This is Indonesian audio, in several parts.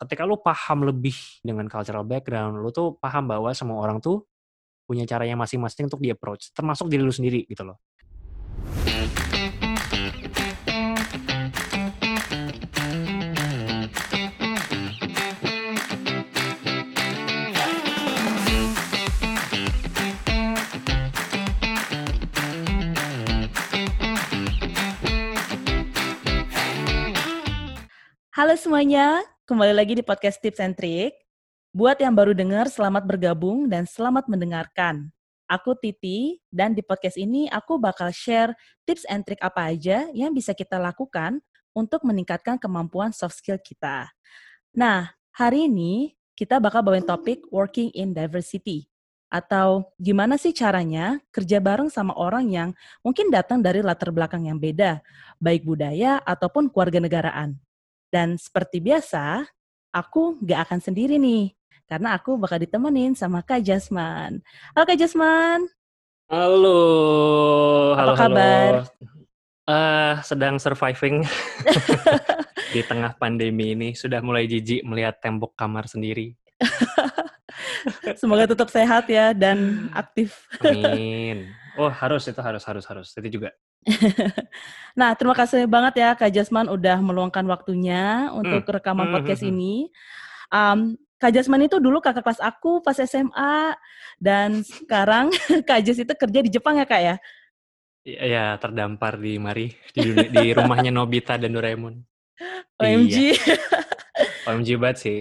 ketika lu paham lebih dengan cultural background, lu tuh paham bahwa semua orang tuh punya caranya masing-masing untuk di-approach, termasuk diri lu sendiri gitu loh. Halo semuanya, kembali lagi di podcast Tips and Trick. Buat yang baru dengar, selamat bergabung dan selamat mendengarkan. Aku Titi, dan di podcast ini aku bakal share tips and trick apa aja yang bisa kita lakukan untuk meningkatkan kemampuan soft skill kita. Nah, hari ini kita bakal bawain topik working in diversity. Atau gimana sih caranya kerja bareng sama orang yang mungkin datang dari latar belakang yang beda, baik budaya ataupun keluarga negaraan. Dan seperti biasa, aku gak akan sendiri nih, karena aku bakal ditemenin sama Kak Jasman. Halo Kak Jasman. Halo, Apa halo, kabar? halo. Eh, sedang surviving di tengah pandemi ini. Sudah mulai jijik melihat tembok kamar sendiri. Semoga tetap sehat ya dan aktif. Amin. Oh, harus itu harus harus harus. Itu juga. nah, terima kasih banget ya Kak Jasman udah meluangkan waktunya untuk Hmm, rekaman hmm, podcast hmm, hmm. ini. Um, Kak Jasman itu dulu kakak kelas aku pas SMA dan sekarang Kak Jas itu kerja di Jepang ya Kak ya? Ya, ya, terdampar di mari di, dunia- di rumahnya Nobita dan Doraemon. OMG. OMG banget sih.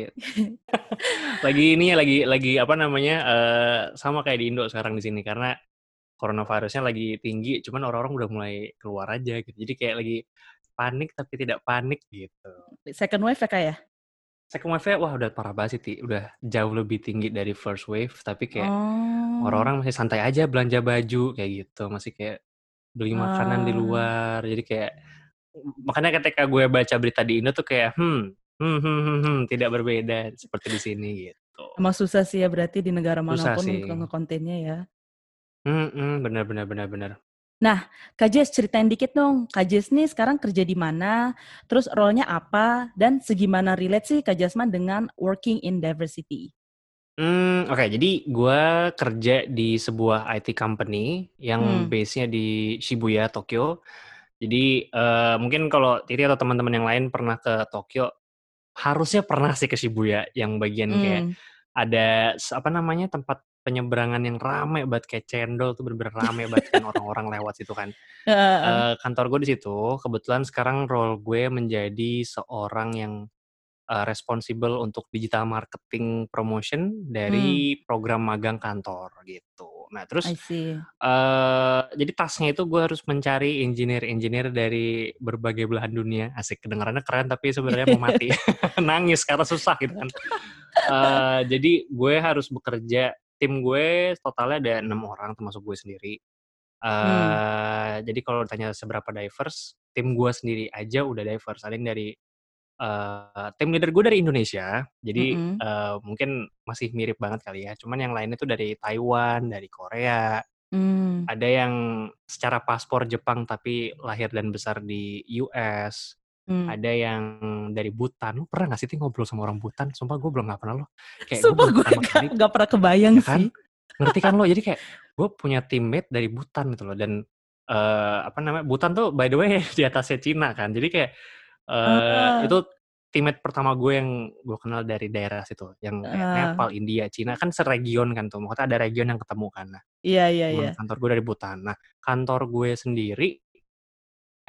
lagi ini ya lagi lagi apa namanya eh, sama kayak di Indo sekarang di sini karena coronavirusnya lagi tinggi, cuman orang-orang udah mulai keluar aja gitu. Jadi kayak lagi panik tapi tidak panik gitu. Second wave ya Kak ya? Second wave wah udah parah banget sih, Ti. udah jauh lebih tinggi dari first wave, tapi kayak Oh. orang-orang masih santai aja belanja baju kayak gitu, masih kayak beli makanan di Ah. luar. Jadi kayak makanya ketika gue baca berita di Indo tuh kayak hmm hmm hmm, hmm, hmm, tidak berbeda seperti di sini gitu. Emang susah sih ya berarti di negara Susah mana pun sih. untuk ngekontennya ya. Hmm, benar benar benar benar. Kak Jess ceritain dikit dong, Kak Jess nih sekarang kerja di mana, terus role-nya apa, dan segimana relate sih Kak Jasman dengan working in diversity? Hmm, oke. Jadi gue kerja di sebuah IT company yang Hmm. base-nya di Shibuya, Tokyo. Jadi eh, mungkin kalau Titi atau teman-teman yang lain pernah ke Tokyo, harusnya pernah sih ke Shibuya yang bagian kayak Hmm. ada s- apa namanya tempat penyeberangan yang rame banget kayak cendol tuh bener-bener rame banget kan orang-orang lewat situ kan. Heeh. Eh, kantor gue di situ. Kebetulan sekarang role gue menjadi seorang yang uh, responsible untuk digital marketing promotion Hmm. dari program magang kantor gitu. Nah terus I see. eh jadi tasnya itu gue harus mencari engineer-engineer dari berbagai belahan dunia. Asik kedengarannya keren tapi sebenarnya mau mati. Nangis karena susah gitu kan. Eh, jadi gue harus bekerja tim gue totalnya ada enam orang termasuk gue sendiri. Hmm. eh jadi kalau ditanya seberapa diverse, tim gue sendiri aja udah diverse. Ada yang dari eh tim leader gue dari Indonesia, jadi Mm-mm. eh, mungkin masih mirip banget kali ya. Cuman yang lainnya tuh dari Taiwan, dari Korea, Hmm. ada yang secara paspor Jepang tapi lahir dan besar di US, Hmm. ada yang dari Butan. Lu pernah gak sih ngobrol sama orang Butan? Sumpah gue belum gak pernah loh. Kayak gue Sumpah gue gak, gak pernah kebayang ya kan? sih. Ngerti kan lo? Jadi kayak gue punya teammate dari Butan gitu loh dan eh apa namanya? Butan tuh by the way di atasnya Cina kan. Jadi kayak eh Ah. itu teammate pertama gue yang gue kenal dari daerah situ, yang kayak Ah. Nepal, India, Cina kan seregion kan tuh. Maksudnya ada region yang ketemu kan. Nah, Iya, iya, iya. kantor gue dari Butan. Nah, kantor gue sendiri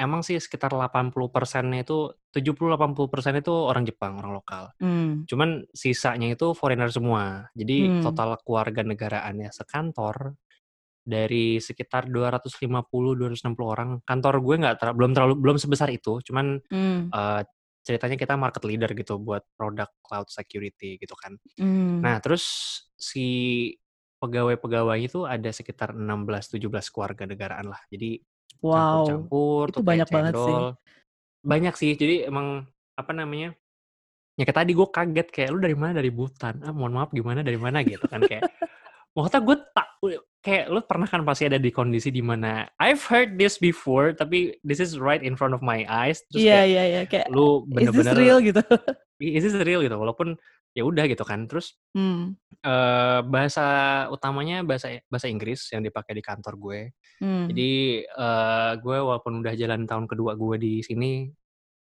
emang sih sekitar 80 persennya itu 70-80 persen itu orang Jepang, orang lokal. Hmm. Cuman sisanya itu foreigner semua. Jadi Hmm. total keluarga negaraannya sekantor dari sekitar 250-260 orang. Kantor gue nggak ter- belum terlalu belum sebesar itu. Cuman Hmm. eh, ceritanya kita market leader gitu buat produk cloud security gitu kan. Hmm. Nah terus si pegawai-pegawai itu ada sekitar 16-17 keluarga negaraan lah. Jadi Wow. campur-campur Itu banyak banget sih. Banyak sih. Jadi emang apa namanya? Ya kayak tadi gue kaget kayak lu dari mana dari Butan. Ah mohon maaf gimana dari mana gitu kan kayak. Maksudnya gue tak kayak lu pernah kan pasti ada di kondisi di mana I've heard this before tapi this is right in front of my eyes terus yeah, kayak yeah, yeah. kayak lu bener-bener real gitu is this real gitu walaupun ya udah gitu kan terus hmm. uh, bahasa utamanya bahasa bahasa Inggris yang dipakai di kantor gue hmm. jadi uh, gue walaupun udah jalan tahun kedua gue di sini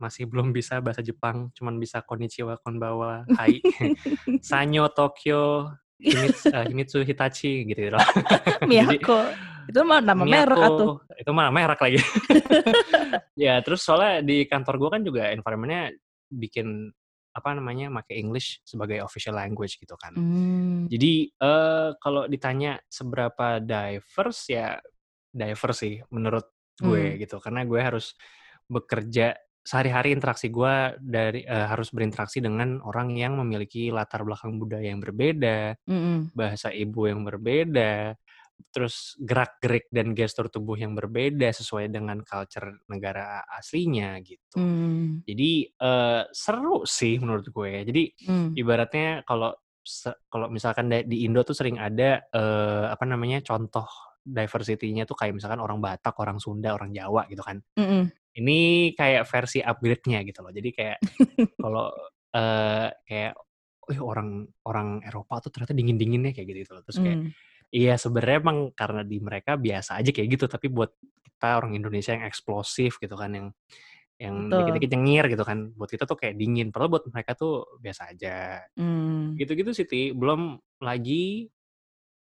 masih belum bisa bahasa Jepang cuman bisa konnichiwa konbawa hai sanyo Tokyo Himitsu, uh, Himitsu Hitachi gitu loh. Miyako. itu mah nama Miyako, merek atau Itu mah merek lagi. ya, terus soalnya di kantor gue kan juga environmentnya bikin apa namanya pakai English sebagai official language gitu kan. Hmm. Jadi uh, kalau ditanya seberapa diverse ya diverse sih menurut gue hmm. gitu karena gue harus bekerja sehari-hari interaksi gue dari uh, harus berinteraksi dengan orang yang memiliki latar belakang budaya yang berbeda, mm-hmm. bahasa ibu yang berbeda, terus gerak-gerik dan gestur tubuh yang berbeda sesuai dengan culture negara aslinya gitu. Mm. Jadi uh, seru sih menurut gue. Jadi mm. ibaratnya kalau kalau misalkan di Indo tuh sering ada uh, apa namanya contoh diversity-nya tuh kayak misalkan orang Batak, orang Sunda, orang Jawa gitu kan. Mm-hmm. Ini kayak versi upgrade-nya gitu loh. Jadi kayak kalau uh, kayak oh orang orang Eropa tuh ternyata dingin-dinginnya kayak gitu, gitu loh. Terus kayak mm. Iya sebenarnya emang karena di mereka biasa aja kayak gitu, tapi buat kita orang Indonesia yang eksplosif gitu kan yang yang dikit-dikit nyengir gitu kan buat kita tuh kayak dingin padahal buat mereka tuh biasa aja mm. gitu-gitu sih Ti. belum lagi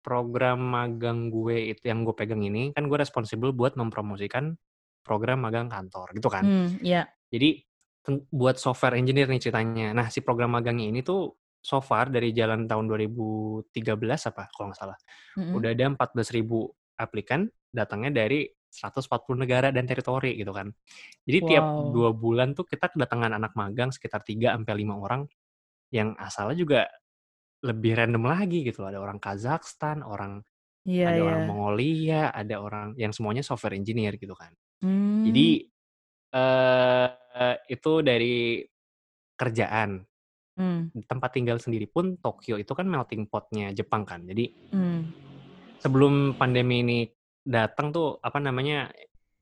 program magang gue itu yang gue pegang ini kan gue responsibel buat mempromosikan program magang kantor gitu kan. Hmm, yeah. Jadi buat software engineer nih ceritanya. Nah si program magangnya ini tuh so far dari jalan tahun 2013 apa kalau nggak salah. Mm-hmm. Udah ada 14 ribu aplikan datangnya dari 140 negara dan teritori gitu kan. Jadi wow. tiap dua bulan tuh kita kedatangan anak magang sekitar 3 sampai lima orang yang asalnya juga lebih random lagi gitu Ada orang Kazakhstan, orang yeah, ada yeah. orang Mongolia, ada orang yang semuanya software engineer gitu kan. Hmm. Jadi uh, itu dari kerjaan. Hmm. Tempat tinggal sendiri pun Tokyo itu kan melting potnya Jepang kan. Jadi hmm. sebelum pandemi ini datang tuh apa namanya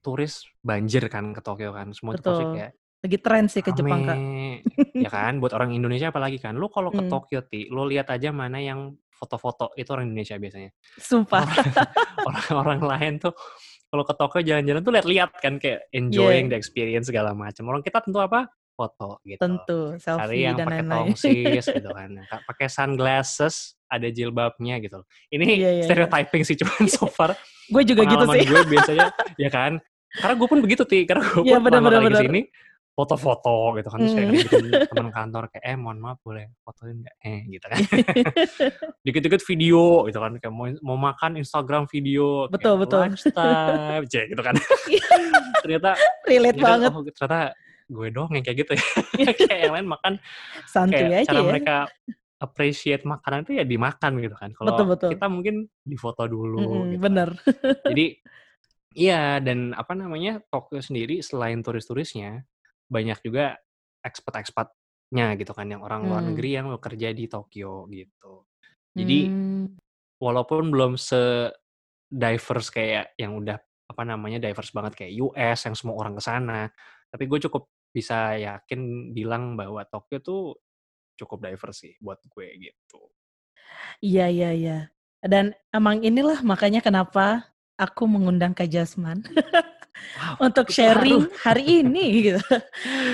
turis banjir kan ke Tokyo kan. Semua Betul. tuh kayak lagi tren sih ke Rame, Jepang kak. ya kan, buat orang Indonesia apalagi kan. Lu kalau ke hmm. Tokyo ti, lu lihat aja mana yang foto-foto itu orang Indonesia biasanya. Sumpah. Orang-orang lain tuh kalau ke Tokyo jalan-jalan tuh lihat-lihat kan kayak enjoying yeah. the experience segala macam. Orang kita tentu apa? Foto gitu. Tentu, selfie Cari yang dan pakai tongsis gitu kan. Pakai sunglasses, ada jilbabnya gitu. Ini yeah, yeah, stereotyping yeah. sih cuman so far. gue juga gitu sih. gue biasanya ya kan. Karena gue pun begitu ti, karena gue yeah, pun bener, bener, bener. sini foto-foto gitu kan terus kayak hmm. teman kantor kayak eh mohon maaf boleh fotoin nggak eh gitu kan dikit-dikit video gitu kan kayak mau mau makan Instagram video betul betul lifestyle gitu kan ternyata relate ternyata, banget oh, ternyata gue doang yang kayak gitu ya kayak yang lain makan santuy kayak aja cara ya. mereka appreciate makanan itu ya dimakan gitu kan kalau kita mungkin difoto dulu mm -hmm, gitu kan. bener jadi Iya, dan apa namanya, Tokyo sendiri selain turis-turisnya, banyak juga ekspat-ekspatnya gitu kan yang orang hmm. luar negeri yang bekerja di Tokyo gitu. Jadi hmm. walaupun belum se diverse kayak yang udah apa namanya diverse banget kayak US yang semua orang ke sana, tapi gue cukup bisa yakin bilang bahwa Tokyo tuh cukup diverse sih buat gue gitu. Iya iya iya. Dan emang inilah makanya kenapa aku mengundang Kak Jasman. wow, untuk sharing haru. hari ini gitu.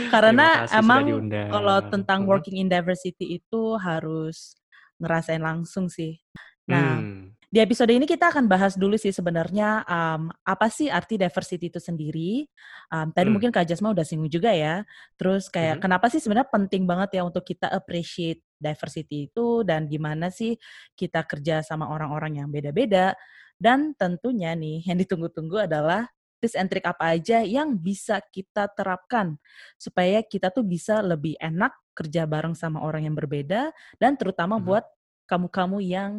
Karena emang kalau tentang working in diversity itu harus ngerasain langsung sih. Nah, hmm. Di episode ini kita akan bahas dulu sih sebenarnya um, apa sih arti diversity itu sendiri. Um, tadi hmm. mungkin Kak Jasma udah singgung juga ya. Terus kayak hmm. kenapa sih sebenarnya penting banget ya untuk kita appreciate diversity itu dan gimana sih kita kerja sama orang-orang yang beda-beda. Dan tentunya nih yang ditunggu-tunggu adalah tips and trick apa aja yang bisa kita terapkan supaya kita tuh bisa lebih enak kerja bareng sama orang yang berbeda dan terutama hmm. buat kamu-kamu yang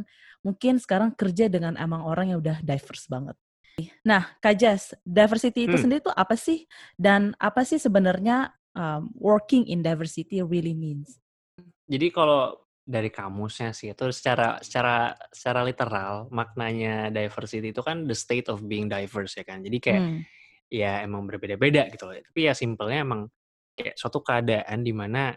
mungkin sekarang kerja dengan emang orang yang udah diverse banget. Nah, Kajas, diversity itu hmm. sendiri tuh apa sih? Dan apa sih sebenarnya um, working in diversity really means? Jadi kalau dari kamusnya sih itu secara secara secara literal maknanya diversity itu kan the state of being diverse ya kan. Jadi kayak Hmm. ya emang berbeda-beda gitu loh. Tapi ya simpelnya emang kayak suatu keadaan di mana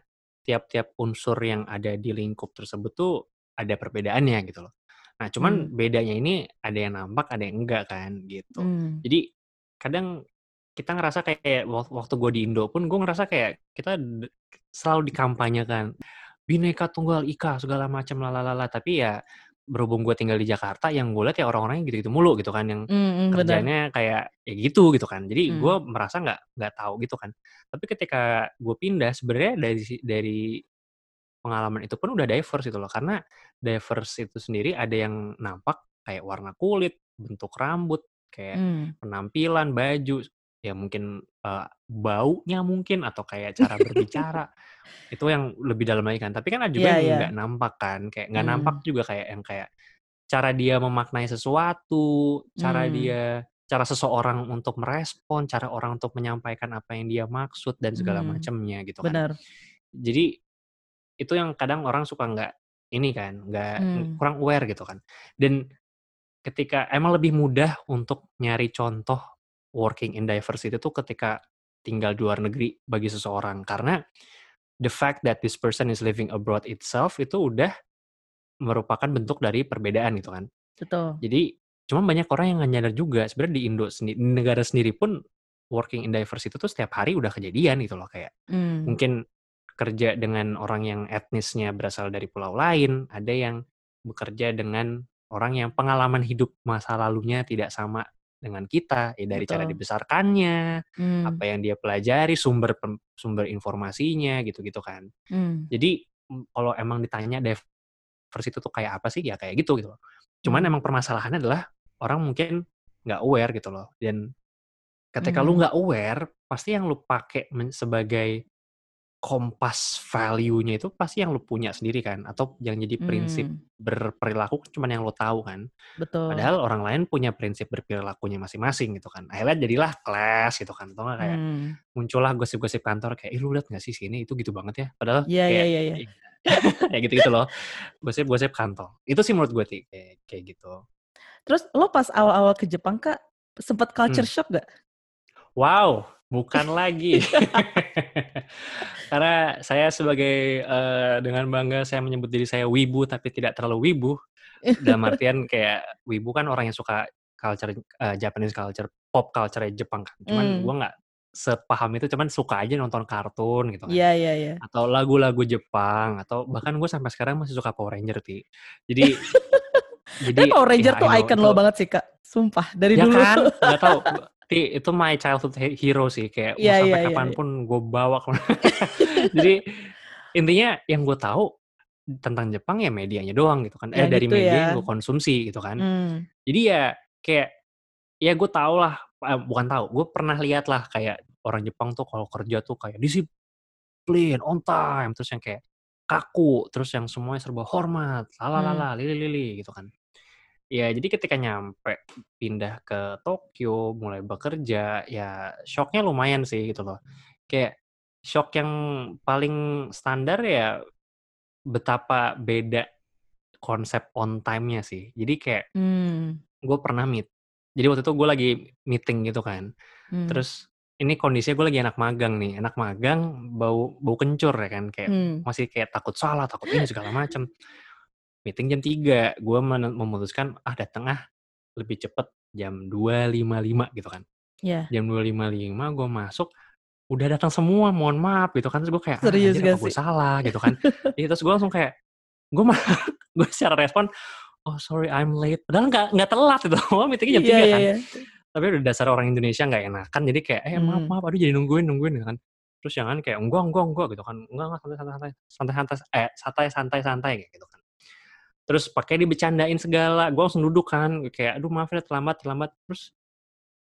tiap-tiap unsur yang ada di lingkup tersebut tuh ada perbedaannya gitu loh. Nah, cuman Hmm. bedanya ini ada yang nampak, ada yang enggak kan gitu. Hmm. Jadi kadang kita ngerasa kayak wak- waktu gue di Indo pun gue ngerasa kayak kita selalu dikampanyekan bineka tunggal ika segala macam lalalala tapi ya berhubung gue tinggal di Jakarta yang gue lihat ya orang-orangnya gitu-gitu mulu gitu kan yang benar. kerjanya kayak ya gitu gitu kan jadi Hmm. gue merasa nggak nggak tahu gitu kan tapi ketika gue pindah sebenarnya dari dari pengalaman itu pun udah diverse gitu loh karena diverse itu sendiri ada yang nampak kayak warna kulit bentuk rambut kayak Hmm. penampilan baju ya mungkin eh, baunya mungkin atau kayak cara berbicara itu yang lebih dalam lagi kan tapi kan ada juga Iya, yang iya. nggak nampak kan kayak nggak Hmm. nampak juga kayak yang kayak cara dia memaknai sesuatu cara Hmm. dia cara seseorang untuk merespon cara orang untuk menyampaikan apa yang dia maksud dan segala Hmm. macamnya gitu kan Benar. jadi itu yang kadang orang suka nggak ini kan nggak Hmm. kurang aware gitu kan dan ketika emang lebih mudah untuk nyari contoh working in diversity itu ketika tinggal di luar negeri bagi seseorang karena the fact that this person is living abroad itself itu udah merupakan bentuk dari perbedaan gitu kan Betul. jadi cuma banyak orang yang nggak nyadar juga sebenarnya di Indo sendiri di negara sendiri pun working in diversity itu setiap hari udah kejadian gitu loh kayak Hmm. mungkin kerja dengan orang yang etnisnya berasal dari pulau lain, ada yang bekerja dengan orang yang pengalaman hidup masa lalunya tidak sama dengan kita, ya dari cara Betul. dibesarkannya, Hmm. apa yang dia pelajari, sumber sumber informasinya gitu-gitu kan. Hmm. Jadi kalau emang ditanya diversity itu kayak apa sih? Ya kayak gitu gitu. Cuman Hmm. emang permasalahannya adalah orang mungkin nggak aware gitu loh. Dan ketika lu Hmm. nggak aware, pasti yang lu pakai sebagai kompas value-nya itu pasti yang lu punya sendiri kan atau yang jadi prinsip Hmm. berperilaku cuman yang lu tahu kan Betul. padahal orang lain punya prinsip berperilakunya masing-masing gitu kan akhirnya jadilah kelas gitu kan atau nggak kayak Hmm. muncullah gosip-gosip kantor kayak ih lu liat gak sih sini itu gitu banget ya padahal Iya, kayak iya, iya, iya. ya gitu-gitu loh gosip-gosip kantor itu sih menurut gue Ti, kayak, kayak gitu Terus lo pas awal-awal ke Jepang kak sempat culture Hmm. shock gak? Wow, bukan lagi. Karena saya sebagai eh, dengan bangga saya menyebut diri saya wibu tapi tidak terlalu wibu. Dalam artian kayak wibu kan orang yang suka culture eh, Japanese culture, pop culture Jepang kan. Cuman Hmm. gue nggak sepaham itu, cuman suka aja nonton kartun gitu kan. Iya, iya, iya. Atau lagu-lagu Jepang atau bahkan gue sampai sekarang masih suka Power Ranger ti. Jadi jadi Power Ranger ya, tuh icon lo banget sih kak. Sumpah dari ya dulu. kan nggak tahu Ti, itu my childhood he- hero sih kayak Iya, mau sampai iya, iya, kapan pun gue bawa jadi intinya yang gue tahu tentang Jepang ya medianya doang gitu kan eh Ya, dari gitu media ya. yang gue konsumsi gitu kan Hmm. jadi ya kayak ya gue tau lah eh, bukan tahu gue pernah lihat lah kayak orang Jepang tuh kalau kerja tuh kayak disiplin on time terus yang kayak kaku terus yang semuanya serba hormat Hmm. lalalala lili lili gitu kan ya jadi ketika nyampe pindah ke Tokyo mulai bekerja ya shocknya lumayan sih gitu loh kayak shock yang paling standar ya betapa beda konsep on time-nya sih jadi kayak Hmm. gue pernah meet jadi waktu itu gue lagi meeting gitu kan Hmm. terus ini kondisinya gue lagi anak magang nih anak magang bau bau kencur ya kan kayak Hmm. masih kayak takut salah takut ini segala macem meeting jam 3 gue memutuskan ah dateng ah lebih cepet jam 2.55 gitu kan. Ya. jam 2.55 gue masuk udah datang semua mohon maaf gitu kan. Terus gue kayak ah, Serius gak apa gue salah gitu kan. Iya, terus gue langsung kayak gue mah gue secara respon oh sorry I'm late. Padahal nggak nggak telat gitu meetingnya jam Iya, 3 iya, kan. iya. tapi udah dasar orang Indonesia nggak enakan jadi kayak eh maaf Hmm. maaf aduh jadi nungguin nungguin gitu kan. Terus jangan kayak enggak enggak enggak gitu kan. Enggak enggak santai santai santai santai santai eh santai santai santai gitu kan terus pakai dibecandain segala. Gue langsung duduk kan kayak aduh maaf ya terlambat terlambat. Terus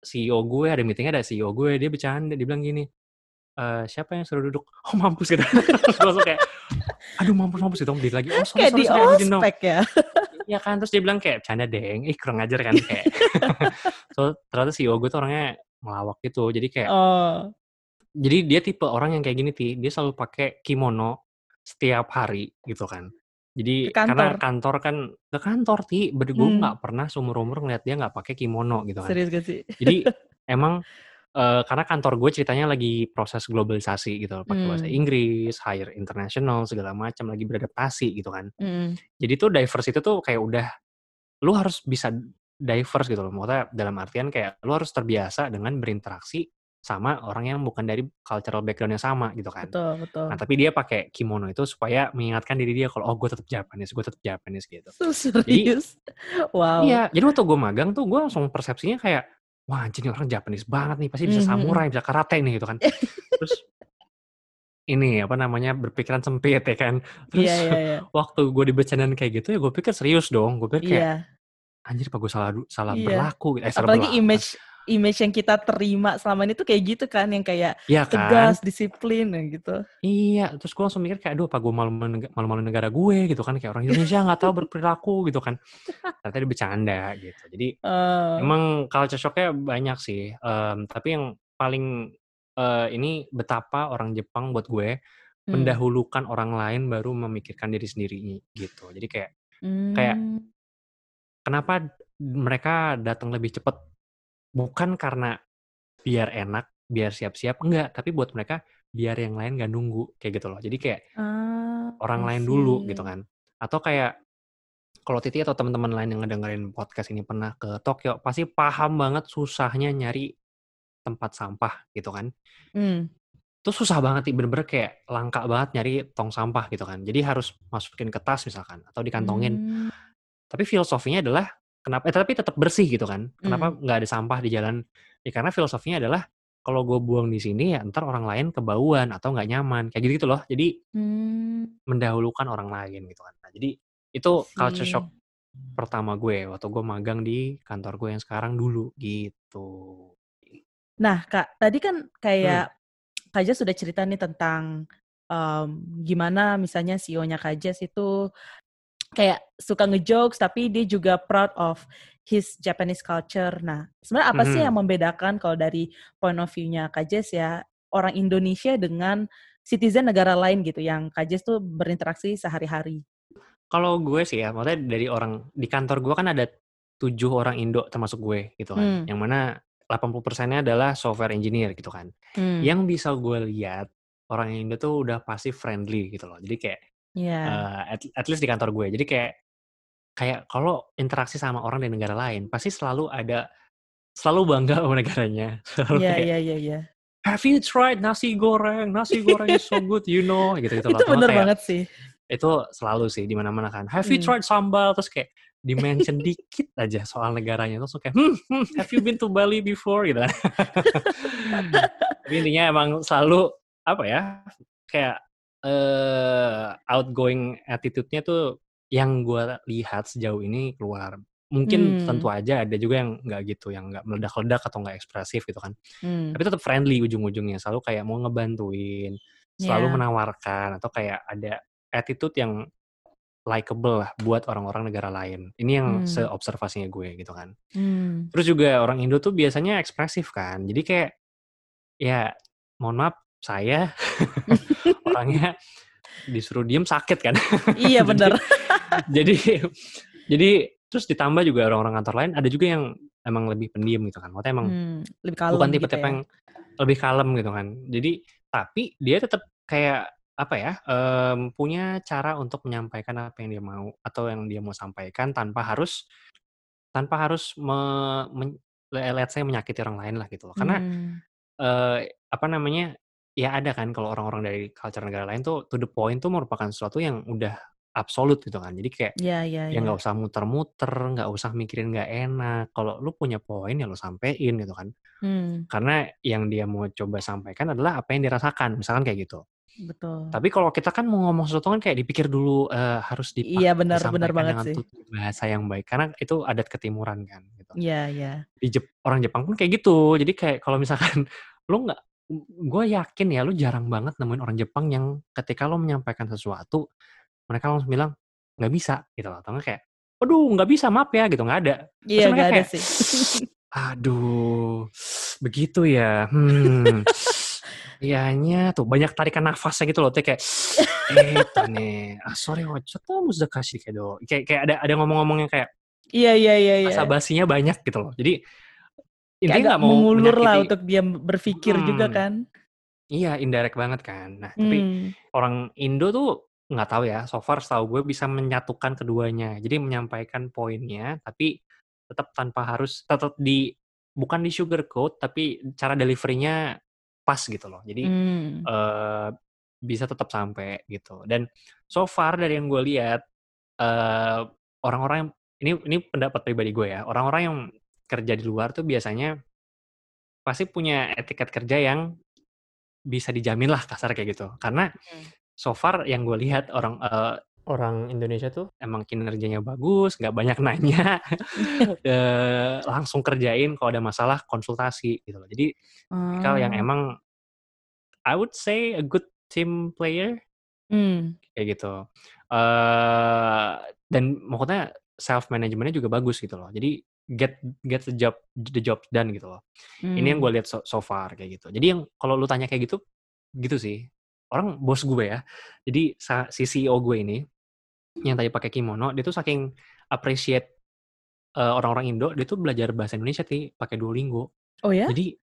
CEO gue ada meetingnya ada CEO gue dia bercanda dia bilang gini "Eh, siapa yang suruh duduk? Oh mampus gitu terus langsung kayak aduh mampus mampus gitu diri lagi. Oh sorry Kayak sorry di sorry know." ospek ya. ya kan terus dia bilang kayak canda deng ih kurang ajar kan kayak. So ternyata CEO gue tuh orangnya ngelawak gitu. Jadi kayak Oh. jadi dia tipe orang yang kayak gini ti. Dia selalu pakai kimono setiap hari gitu kan Jadi Ke karena kantor? kantor kan ke kantor Ti, ber gue Mmm. nggak pernah seumur-umur ngeliat dia nggak pakai kimono gitu kan. Serius gak sih? Jadi emang, eee, karena kantor gue ceritanya lagi proses globalisasi gitu pakai bahasa Mmm. Inggris, hire international segala macam, lagi beradaptasi gitu kan. Mhm. Jadi tuh diverse itu tuh kayak udah, lu harus bisa diverse gitu loh, maksudnya dalam artian kayak lu harus terbiasa dengan berinteraksi sama orang yang bukan dari cultural background yang sama gitu kan. Betul betul. Nah tapi dia pakai kimono itu supaya mengingatkan diri dia kalau, "Oh gue tetap Japanese gue tetap Japanese," gitu. Jadi serius? Wow. Iya, jadi waktu gue magang tuh gue langsung persepsinya kayak, "Wah anjir nih orang Japanese banget nih, pasti bisa Mmm, mhm. samurai, bisa karate nih," gitu kan. Terus ini, apa namanya, berpikiran sempit ya kan. Terus Iya iya iya. waktu gue dibercandain kayak gitu ya gue pikir serius dong, gue pikir kayak, Iya. "Anjir apa gue salah salah Iya. berlaku?" Eh salah Apalagi berlaku. image image yang kita terima selama ini tuh kayak gitu kan, yang kayak Iya kan? tegas, disiplin, gitu. Iya, terus gue langsung mikir kayak, "Aduh apa gue malu-maluin nega malu-maluin negara gue," gitu kan, kayak orang Indonesia nggak tahu berperilaku gitu kan. Ternyata dia bercanda gitu. Jadi Oh. emang culture shock-nya banyak sih, mmm, tapi yang paling, eee, ini betapa orang Jepang buat gue, Mmm. mendahulukan orang lain baru memikirkan diri sendiri gitu. Jadi kayak kayak Mmm. kenapa mereka datang lebih cepet, bukan karena biar enak, biar siap-siap, enggak, tapi buat mereka biar yang lain nggak nunggu, kayak gitu loh. Jadi kayak Ah, orang lain dulu gitu kan. Atau kayak kalau Titi atau teman-teman lain yang ngedengerin podcast ini pernah ke Tokyo, pasti paham banget susahnya nyari tempat sampah gitu kan. Mmm. Itu susah banget, bener-bener kayak langka banget nyari tong sampah gitu kan. Jadi harus masukin ke tas misalkan atau dikantongin. Mmm. Tapi filosofinya adalah kenapa eh tapi tetap bersih gitu kan. Kenapa Mmm. nggak ada sampah di jalan? Ya karena filosofinya adalah kalau gue buang di sini ya entar orang lain kebauan atau nggak nyaman, kayak gitu-gitu loh. Jadi Mmm. mendahulukan orang lain gitu kan. Nah jadi itu culture shock pertama gue waktu gue magang di kantor gue yang sekarang dulu gitu. Nah Kak, tadi kan kayak Kak Jas sudah cerita nih tentang, mmm, gimana misalnya CEO-nya Kak Jas itu kayak suka nge-jokes tapi dia juga proud of his Japanese culture. Nah, sebenarnya apa sih yang Mhm. membedakan kalau dari point of view-nya Kak Jas ya, orang Indonesia dengan citizen negara lain gitu yang Kak Jas tuh berinteraksi sehari-hari? Kalau gue sih ya, maksudnya dari orang di kantor gue kan ada 7 orang Indo termasuk gue gitu kan, Mmm. yang mana 80%-nya adalah software engineer gitu kan. Mmm. Yang bisa gue lihat orang Indo tuh udah pasti friendly gitu loh. Jadi kayak, Iya. eee, at at least di kantor gue. Jadi kayak kayak kalau interaksi sama orang dari negara lain pasti selalu ada selalu bangga sama negaranya. Iya iya iya iya. "Have you tried nasi goreng? Nasi goreng is so good, you know," gitu-gitu loh. Itu bener kayak banget sih. itu selalu sih di mana-mana kan, "Have you Mmm. tried sambal?" Terus kayak di-mention dikit aja soal negaranya, terus kayak, "Hmm hmm, have you been to Bali before?" Gitu kan. Tapi intinya emang selalu, apa ya, kayak, eee, outgoing attitude-nya tuh yang gue lihat sejauh ini keluar. Mungkin tentu Mmm. aja ada juga yang nggak gitu, yang nggak meledak-ledak atau nggak ekspresif gitu kan. Mmm. Tapi tetap friendly ujung-ujungnya, selalu kayak mau ngebantuin, selalu Iya. menawarkan, atau kayak ada attitude yang likeable lah buat orang-orang negara lain. Ini yang Mmm. seobservasinya gue gitu kan. Mmm. Terus juga orang Indo tuh biasanya ekspresif kan. Jadi kayak, ya mohon maaf saya orangnya disuruh diem sakit kan. Iya Jadi bener. jadi jadi terus ditambah juga orang-orang kantor lain ada juga yang emang lebih pendiam gitu kan. Maksudnya emang Mmm, lebih kalem bukan gitu tipe-tipe ya? yang lebih kalem gitu kan. Jadi tapi dia tetap kayak, apa ya, mmm, punya cara untuk menyampaikan apa yang dia mau atau yang dia mau sampaikan tanpa harus tanpa harus me men le let's say menyakiti orang lain lah gitu loh. Karena, Mmm. eee, apa namanya, ya ada kan kalau orang-orang dari culture negara lain tuh to the point tuh merupakan sesuatu yang udah absolut gitu kan. Jadi kayak, Iya iya ya iya. nggak usah muter-muter, nggak usah mikirin nggak enak. Kalau lu punya poin ya lu sampein gitu kan. Mmm. Karena yang dia mau coba sampaikan adalah apa yang dirasakan, misalkan kayak gitu. Betul. Tapi kalau kita kan mau ngomong sesuatu kan kayak dipikir dulu, eee, harus dipak Iya bener disampaikan banget dengan sih. bahasa yang baik, karena itu adat ketimuran kan gitu. Iya iya. Di Jep orang Jepang pun kayak gitu. Jadi kayak kalau misalkan lu nggak Gue yakin ya lu jarang banget nemuin orang Jepang yang ketika lo menyampaikan sesuatu, mereka langsung bilang, nggak bisa gitu loh. Atau kayak, aduh nggak bisa maaf ya gitu, nggak ada. Iya nggak ada kayak, sih. Aduh, begitu ya. Hmm. Iyanya tuh banyak tarikan nafasnya gitu loh, kayak eh nih, ah sorry wajah tuh kasih kayak kayak ada ada ngomong-ngomong yang kayak Iya iya iya. iya. Bahasa basinya banyak gitu loh. Jadi intinya nggak mau mengulur lah untuk dia berpikir juga mhm. kan. Iya, indirect banget kan. Nah, tapi Mmm. orang Indo tuh nggak tahu ya, so far setahu gue bisa menyatukan keduanya. Jadi menyampaikan poinnya, tapi tetap tanpa harus tetap di bukan di sugarcoat, tapi cara delivery-nya pas gitu loh. Jadi, Mmm. eee, bisa tetap sampai gitu. Dan so far dari yang gue lihat, eee, orang-orang yang ini ini pendapat pribadi gue ya, orang-orang yang kerja di luar tuh biasanya pasti punya etiket kerja yang bisa dijamin lah kasar kayak gitu. Karena Mhm. so far yang gue lihat orang, eee, orang Indonesia tuh emang kinerjanya bagus, nggak banyak nanya, eee, langsung kerjain kalau ada masalah konsultasi gitu loh. Jadi tipikal yang Oh. emang I would say a good team player Mmm. kayak gitu. Eee, dan maksudnya self management-nya juga bagus gitu loh. Jadi get get the job the job done gitu loh. Ini yang Mmm. gue lihat so so far kayak gitu. Jadi yang kalau lu tanya kayak gitu, gitu sih. Orang bos gue ya, jadi si CEO gue ini, yang tadi pakai kimono, dia tuh saking appreciate, eee, orang-orang Indo, dia tuh belajar bahasa Indonesia Ti, pakai Duolingo. Oh ya? Jadi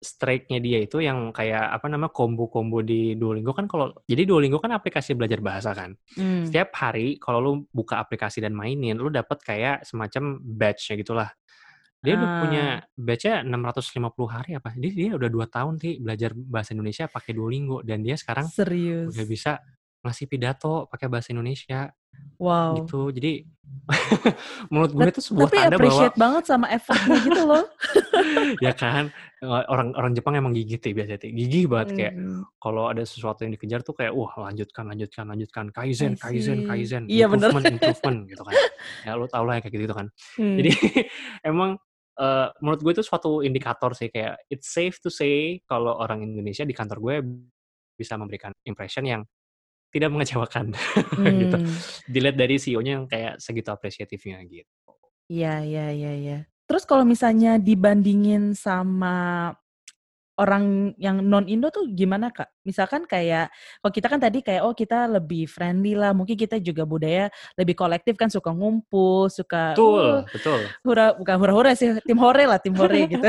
strike-nya dia itu yang kayak apa namanya, combo-combo di Duolingo kan kalau jadi Duolingo kan aplikasi belajar bahasa kan. Mmm. Setiap hari kalau lu buka aplikasi dan mainin, lu dapat kayak semacam badge-nya gitulah. Dia udah punya Ah. badge-nya 650 hari apa, dia dia udah 2 tahun Ti, belajar bahasa Indonesia pakai Duolingo dan dia sekarang udah Serius? bisa ngasih pidato pakai bahasa Indonesia, Wow. gitu. Jadi menurut gue itu sebuah tapi tanda bahwa appreciate banget sama effort-nya gitu loh. ya kan, orang orang Jepang emang gigih Ti, biasanya Ti, gigih banget kayak Mmm. kalau ada sesuatu yang dikejar tuh kayak, wah lanjutkan lanjutkan lanjutkan, kaizen kaizen kaizen, Iya bener. improvement improvement, gitu kan. Ya lu tau lah yang kayak gitu-gitu kan. Jadi Mmm. emang, eee, menurut gue itu suatu indikator sih kayak it's safe to say kalau orang Indonesia di kantor gue bisa memberikan impression yang tidak mengecewakan gitu. Mmm. Dilihat dari CEO-nya yang kayak segitu apresiatifnya gitu. Iya iya iya iya. Terus kalau misalnya dibandingin sama orang yang non-Indo tuh gimana, Kak? Misalkan kayak kalau kita kan tadi kayak, oh kita lebih friendly lah, mungkin kita juga budaya lebih kolektif kan, suka ngumpul, suka, uh, Betul betul. hura bukan hura-hura sih, tim hore lah, tim hore gitu.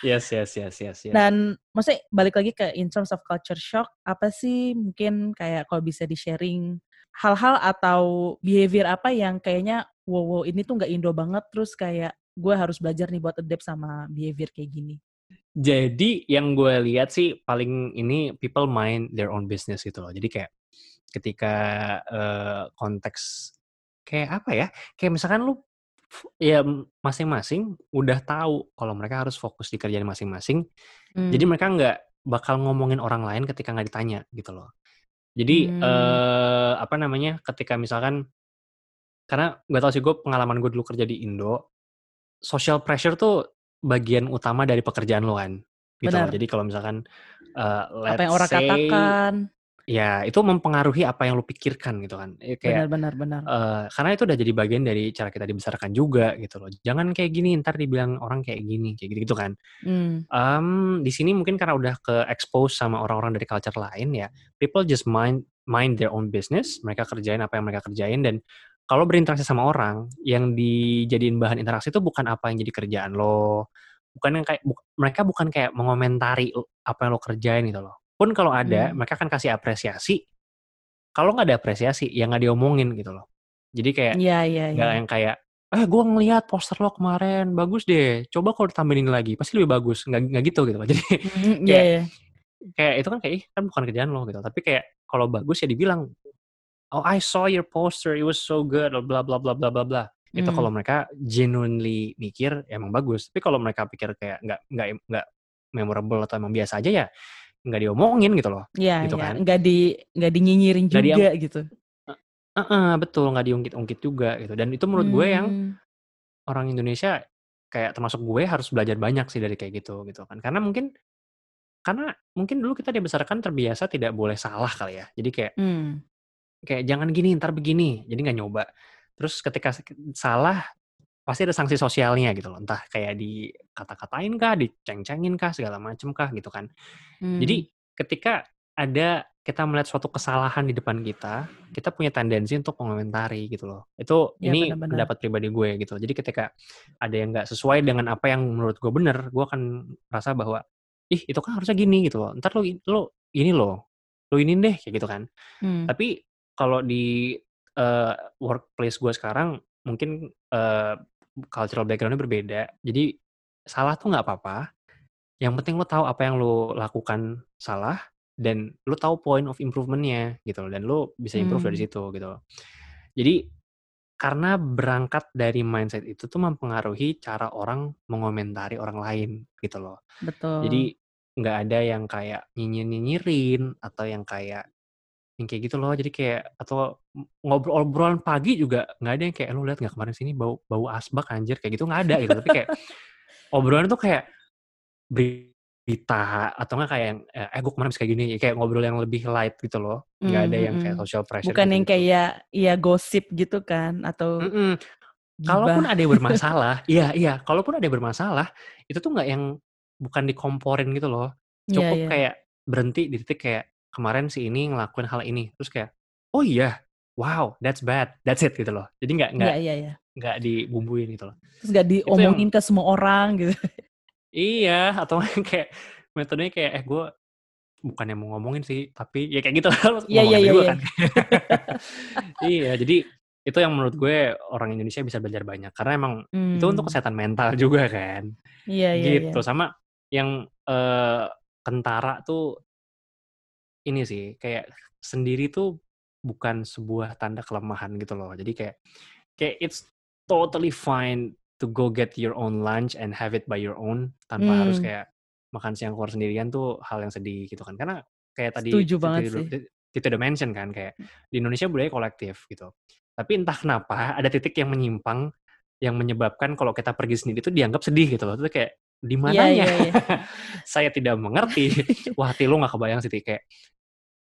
Yes yes yes yes yes. Dan maksudnya balik lagi ke in terms of culture shock, apa sih mungkin kayak kalau bisa di-sharing hal-hal atau behavior apa yang kayaknya, wow wow ini tuh nggak Indo banget, terus kayak gue harus belajar nih buat adapt sama behavior kayak gini? Jadi yang gue lihat sih paling ini people mind their own business gitu loh. Jadi kayak ketika, eee, konteks kayak apa ya, kayak misalkan lu ya masing-masing udah tahu kalau mereka harus fokus di kerjaan masing-masing, jadi Mmm. mereka nggak bakal ngomongin orang lain ketika nggak ditanya gitu loh. Jadi, Mmm. eee, apa namanya, ketika misalkan karena nggak tahu sih gue pengalaman gue dulu kerja di Indo, social pressure tuh bagian utama dari pekerjaan lo kan, gitu loh. Bener. Jadi kalau misalkan, eee, Apa yang let's orang say katakan. ya itu mempengaruhi apa yang lu pikirkan gitu kan. Ya Bener kayak, bener bener. eee, karena itu udah jadi bagian dari cara kita dibesarkan juga gitu loh. Jangan kayak gini, entar dibilang orang kayak gini, kayak gitu-gitu kan. Mmm. Mmm, di sini mungkin karena udah ke-expose sama orang-orang dari culture lain ya, people just mind mind their own business, mereka kerjain apa yang mereka kerjain dan kalau berinteraksi sama orang, yang dijadiin bahan interaksi itu bukan apa yang jadi kerjaan lo, bukan yang kayak buk mereka bukan kayak mengomentari apa yang lo kerjain gitu loh. Pun kalau ada, Mmm. mereka akan kasih apresiasi, kalau nggak ada apresiasi, ya nggak diomongin gitu loh. Jadi kayak Iya iya nggak iya. yang kayak, "Eh gue ngelihat poster lo kemarin, bagus deh, coba kalau ditambahin lagi, pasti lebih bagus." Nggak nggak gitu gitu loh. Jadi Mhm, iya kayak iya. kayak itu kan kayak, ih kan bukan kerjaan lo gitu. Tapi kayak kalau bagus ya dibilang, "Oh I saw your poster, it was so good, blah blah blah blah blah blah." Itu kalau mereka genuinely mikir ya emang bagus. Tapi kalau mereka pikir kayak nggak nggak nggak memorable atau emang biasa aja ya, nggak diomongin gitu loh, Iya gitu iya, kan. nggak di nggak dinyinyirin diam juga gitu. e heeh, betul, nggak diungkit-ungkit juga gitu. Dan itu menurut gue yang Mmm. orang Indonesia kayak termasuk gue harus belajar banyak sih dari kayak gitu, gitu kan. Karena mungkin karena mungkin dulu kita dibesarkan terbiasa tidak boleh salah kali ya. Jadi kayak Mmm. Kayak jangan gini, entar begini, jadi nggak nyoba. Terus ketika salah pasti ada sanksi sosialnya gitu loh. Entah kayak dikata-katain kah, diceng-cengin kah, segala macem kah gitu kan. Hmm. Jadi ketika ada kita melihat suatu kesalahan di depan kita, kita punya tendensi untuk mengomentari gitu loh. Itu Ya, ini benar-benar. pendapat pribadi gue gitu. Jadi ketika ada yang nggak sesuai dengan apa yang menurut gue bener, gue akan rasa bahwa ih itu kan harusnya gini gitu loh. Ntar lo lo ini loh, lo ini deh kayak gitu kan. Hmm. Tapi kalau di eh, workplace gue sekarang mungkin eh, cultural backgroundnya berbeda. Jadi salah tuh nggak apa-apa. Yang penting lo tahu apa yang lo lakukan salah dan lo tahu point of improvementnya gitu loh. Dan lo bisa improve dari Hmm. situ gitu. loh. Jadi karena berangkat dari mindset itu tuh mempengaruhi cara orang mengomentari orang lain gitu loh. Betul. Jadi nggak ada yang kayak nyinyir-nyinyirin atau yang kayak yang kayak gitu loh. Jadi kayak atau ngobrol obrolan pagi juga nggak ada yang kayak lu lihat nggak kemarin sini bau bau asbak anjir kayak gitu nggak ada gitu. Tapi kayak obrolan tuh kayak berita atau nggak kayak yang eh gue kemarin kayak gini kayak ngobrol yang lebih light gitu loh. Nggak Hmm, ada hmm, yang kayak hmm. social pressure Bukan yang gitu-gitu. kayak ya gosip gitu kan atau Mm-mm. Kalaupun gibah. ada yang bermasalah, iya iya, kalaupun ada yang bermasalah, itu tuh nggak yang bukan dikomporin gitu loh. Iya, Cukup iya. kayak berhenti di titik kayak kemarin si ini ngelakuin hal ini, terus kayak oh iya, wow, that's bad, that's it gitu loh. Jadi nggak nggak iya, iya. nggak dibumbuin gitu loh. Terus gak Itu yang diomongin ke semua orang gitu. iya atau kayak metodenya kayak eh gue bukan yang mau ngomongin sih, tapi ya kayak gitu Iya, iya, aja iya, gue iya. kan. iya, jadi itu yang menurut gue orang Indonesia bisa belajar banyak karena emang itu untuk Hmm. kesehatan mental juga kan. Iya, iya, iya. gitu sama yang eh, kentara tuh ini sih kayak sendiri tuh bukan sebuah tanda kelemahan gitu loh. Jadi kayak kayak it's totally fine to go get your own lunch and have it by your own tanpa harus Hmm. kayak makan siang keluar sendirian tuh hal yang sedih gitu kan. Karena kayak tadi Setuju banget udah- sih. Titi udah mention kan kayak di Indonesia budaya kolektif gitu. Tapi entah kenapa ada titik yang menyimpang yang menyebabkan kalau kita pergi sendiri itu dianggap sedih gitu loh. Itu kayak di Iya, mananya? iya, iya. saya tidak mengerti. Wah hati lu nggak kebayang sih kayak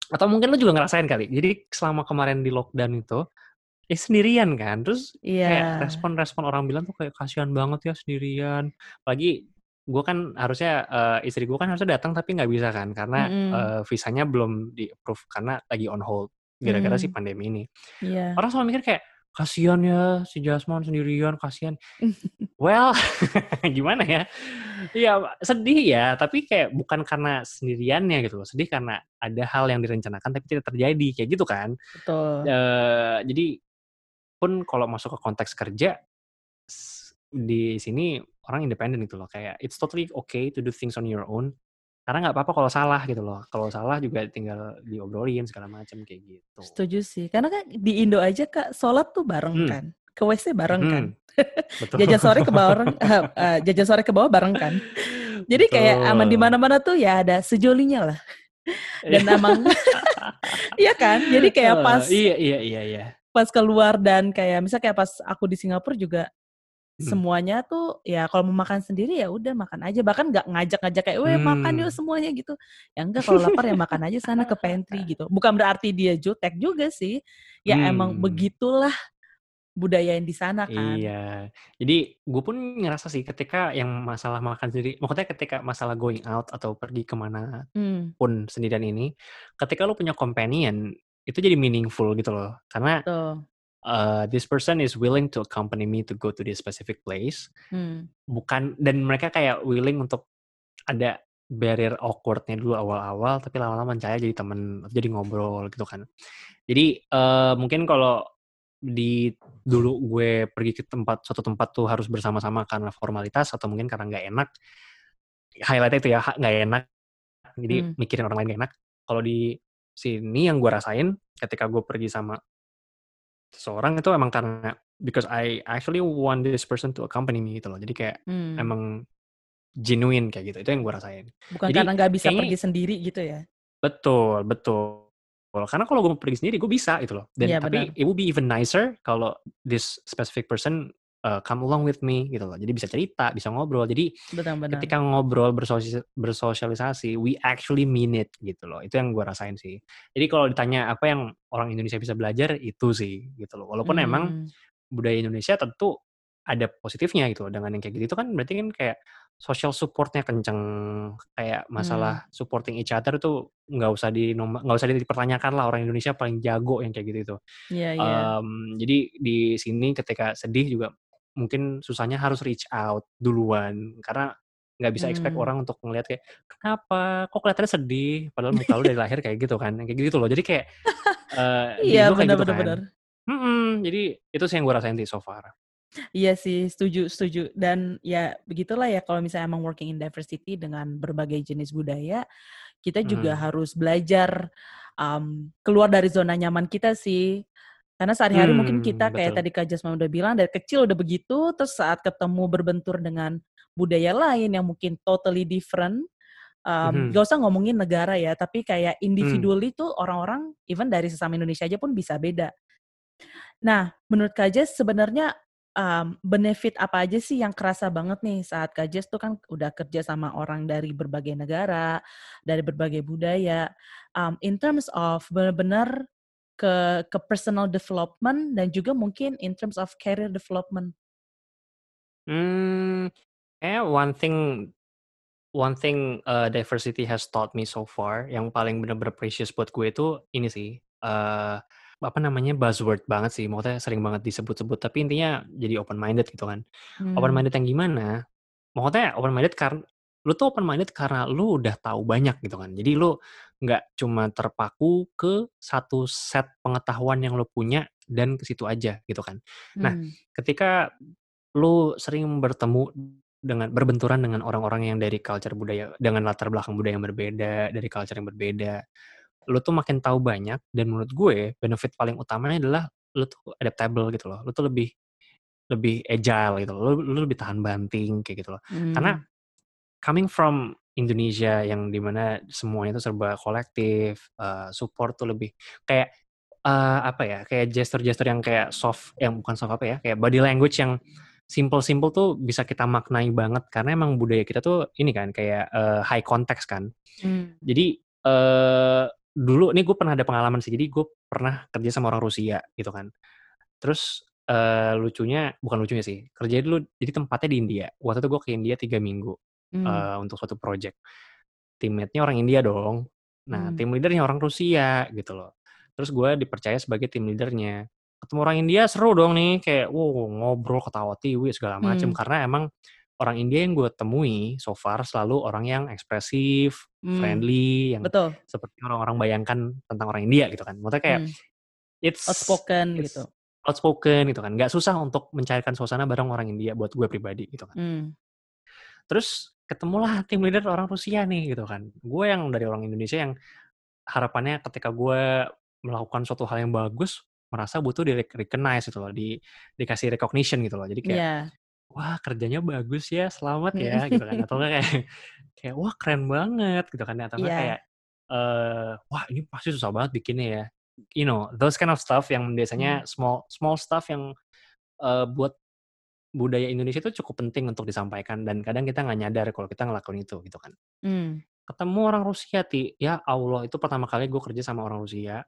atau mungkin lu juga ngerasain kali jadi selama kemarin di lockdown itu ya sendirian kan terus Iya. kayak respon-respon orang bilang tuh kayak kasihan banget ya sendirian apalagi gue kan harusnya eh, istri gue kan harusnya datang tapi nggak bisa kan karena Mm-mm. eh, visanya belum di approve karena lagi on hold gara-gara si Hmm. pandemi ini Iya. orang selalu mikir kayak kasihan ya si Jasmine sendirian kasihan well gimana ya? Iya sedih ya tapi kayak bukan karena sendiriannya gitu loh. Sedih karena ada hal yang direncanakan tapi tidak terjadi kayak gitu kan. Betul. Eh, jadi pun kalau masuk ke konteks kerja di sini orang independen gitu loh. Kayak it's totally okay to do things on your own karena nggak apa-apa kalau salah gitu loh kalau salah juga tinggal diobrolin segala macam kayak gitu Setuju sih. Karena kan di Indo aja Kak, sholat tuh bareng Hmm. kan. Ke WC bareng kan. Mhm. betul Jajan sore ke bawah eh, eh, jajan sore ke bawah bareng kan. Jadi kayak aman di Betul. mana-mana tuh ya ada sejolinya lah. Dan emang iya kan? Jadi kayak Eh, pas iya iya iya iya pas keluar dan kayak misal kayak pas aku di Singapura juga Hmm. Semuanya tuh ya kalau mau makan sendiri ya udah makan aja. Bahkan nggak ngajak-ngajak kayak weh makan yuk Hmm. semuanya gitu. Ya enggak kalau lapar ya makan aja sana ke pantry gitu. Bukan berarti dia jutek juga sih. Ya emang Hmm. begitulah budaya yang di sana kan. Iya, jadi gue pun ngerasa sih ketika yang masalah makan sendiri, maksudnya ketika masalah going out atau pergi ke mana hmm, pun sendirian ini, ketika lu punya companion, itu jadi meaningful gitu loh. Karena tuh uh, this person is willing to accompany me to go to this specific place, hmm, bukan dan mereka kayak willing untuk ada barrier awkwardnya dulu awal-awal, tapi lama-lama mencaya jadi temen, jadi ngobrol gitu kan. Jadi eh, mungkin kalau di dulu gue pergi ke tempat suatu tempat tuh harus bersama-sama karena formalitas atau mungkin karena nggak enak highlight itu ya nggak enak jadi Hmm. mikirin orang lain gak enak kalau di sini yang gue rasain ketika gue pergi sama seseorang itu emang karena because I actually want this person to accompany me gitu loh jadi kayak hmm. emang genuine kayak gitu itu yang gue rasain bukan jadi karena nggak bisa kayaknya- pergi sendiri gitu ya Betul, betul. Karena kalau gue mau pergi sendiri, gue bisa gitu loh. Dan Iya, tapi it would be even nicer kalau this specific person uh, come along with me gitu loh. Jadi bisa cerita, bisa ngobrol. Jadi benar-benar ketika ngobrol bersosi- bersosialisasi, we actually mean it gitu loh. Itu yang gue rasain sih. Jadi kalau ditanya apa yang orang Indonesia bisa belajar, itu sih gitu loh. Walaupun emang Hmm, budaya Indonesia tentu ada positifnya gitu dengan yang kayak gitu itu kan berarti kan kayak social supportnya kenceng kayak masalah Hmm. supporting each other tuh nggak usah di nggak usah dipertanyakan lah orang Indonesia paling jago yang kayak gitu itu. Iya iya. Mmm, jadi di sini ketika sedih juga mungkin susahnya harus reach out duluan karena nggak bisa expect Mmm. orang untuk ngelihat kayak, "Kenapa? Kok kelihatannya sedih? Padahal muka lu dari lahir kayak gitu kan." Kayak gitu loh. Jadi kayak, di Iya, kayak bener gitu bener kan. Mhm, jadi itu sih yang gue rasain sih so far. Iya sih, setuju setuju. Dan ya begitulah ya kalau misalnya emang working in diversity dengan berbagai jenis budaya, kita juga Mhm. harus belajar, mmm, keluar dari zona nyaman kita sih. Karena sehari-hari mungkin Mmm, kita kayak betul. tadi Kak Jasmine udah bilang dari kecil udah begitu, terus saat ketemu berbentur dengan budaya lain yang mungkin totally different, mmm, Mhm. nggak usah ngomongin negara ya, tapi kayak Mmm. individually tuh orang-orang even dari sesama Indonesia aja pun bisa beda. Nah, menurut Kak Jas sebenarnya, mmm, benefit apa aja sih yang kerasa banget nih saat Kak Jas tuh kan udah kerja sama orang dari berbagai negara, dari berbagai budaya, mmm, in terms of bener-bener ke ke personal development dan juga mungkin in terms of career development? Mmm, kayaknya one thing one thing, eee, diversity has taught me so far yang paling bener-bener precious buat gue itu ini sih, eee, apa namanya, buzzword banget sih, maksudnya sering banget disebut-sebut, tapi intinya jadi open minded gitu kan. Open Mmm. minded yang gimana? Maksudnya open minded kar lu tuh open minded karena lu udah tahu banyak gitu kan. Jadi lu nggak cuma terpaku ke satu set pengetahuan yang lu punya dan ke situ aja gitu kan. Nah, Mmm. ketika lu sering bertemu dengan berbenturan dengan orang-orang yang dari culture budaya dengan latar belakang budaya yang berbeda, dari culture yang berbeda, lu tuh makin tahu banyak dan menurut gue benefit paling utamanya adalah lu tuh adaptable gitu loh. Lu tuh lebih lebih agile gitu loh, lu lu lebih tahan banting kayak gitu loh. Karena Mmm. Coming from Indonesia yang di mana semuanya itu serba kolektif, eee, support tuh lebih kayak, eee, apa ya, kayak gesture-gesture yang kayak soft yang bukan soft apa ya, kayak body language yang simpel-simpel tuh bisa kita maknai banget karena emang budaya kita tuh ini kan kayak, eee, high context kan. Mmm. Jadi, eee, dulu nih gue pernah ada pengalaman sih, jadi gue pernah kerja sama orang Rusia gitu kan. Terus, eee, lucunya bukan lucunya sih, kerjanya dulu jadi tempatnya di India. Waktu itu gue ke India 3 minggu, Mmm. eee, untuk suatu project. Teammate-nya orang India dong. Nah, Mmm. tim leader-nya orang Rusia gitu loh. Terus gue dipercaya sebagai tim leader-nya. Ketemu orang India seru dong nih, kayak wow ngobrol, ketawa tiwi segala macem, Mmm. karena emang orang India yang gue temui so far selalu orang yang ekspresif, Mmm, friendly, yang betul. seperti orang-orang bayangkan tentang orang India gitu kan. Maksudnya kayak Mmm. it's Outspoken it's gitu. outspoken gitu kan, nggak susah untuk mencairkan suasana bareng orang India buat gue pribadi gitu kan. Mmm. Terus ketemulah tim leader orang Rusia nih gitu kan. Gue yang dari orang Indonesia yang harapannya ketika gue melakukan suatu hal yang bagus, merasa butuh di-recognize gitu loh, di dikasih recognition gitu loh. Jadi kayak, Iya. "Wah kerjanya bagus ya, selamat ya," gitu kan. Atau kayak kayak, "Wah keren banget," gitu kan. Atau enggak kayak, eee, "Wah ini pasti susah banget bikinnya ya." You know, those kind of stuff yang biasanya small small stuff yang, eee, buat budaya Indonesia itu cukup penting untuk disampaikan dan kadang kita nggak nyadar kalau kita ngelakuin itu gitu kan. Mmm. Ketemu orang Rusia Ti, ya Allah itu pertama kali gue kerja sama orang Rusia,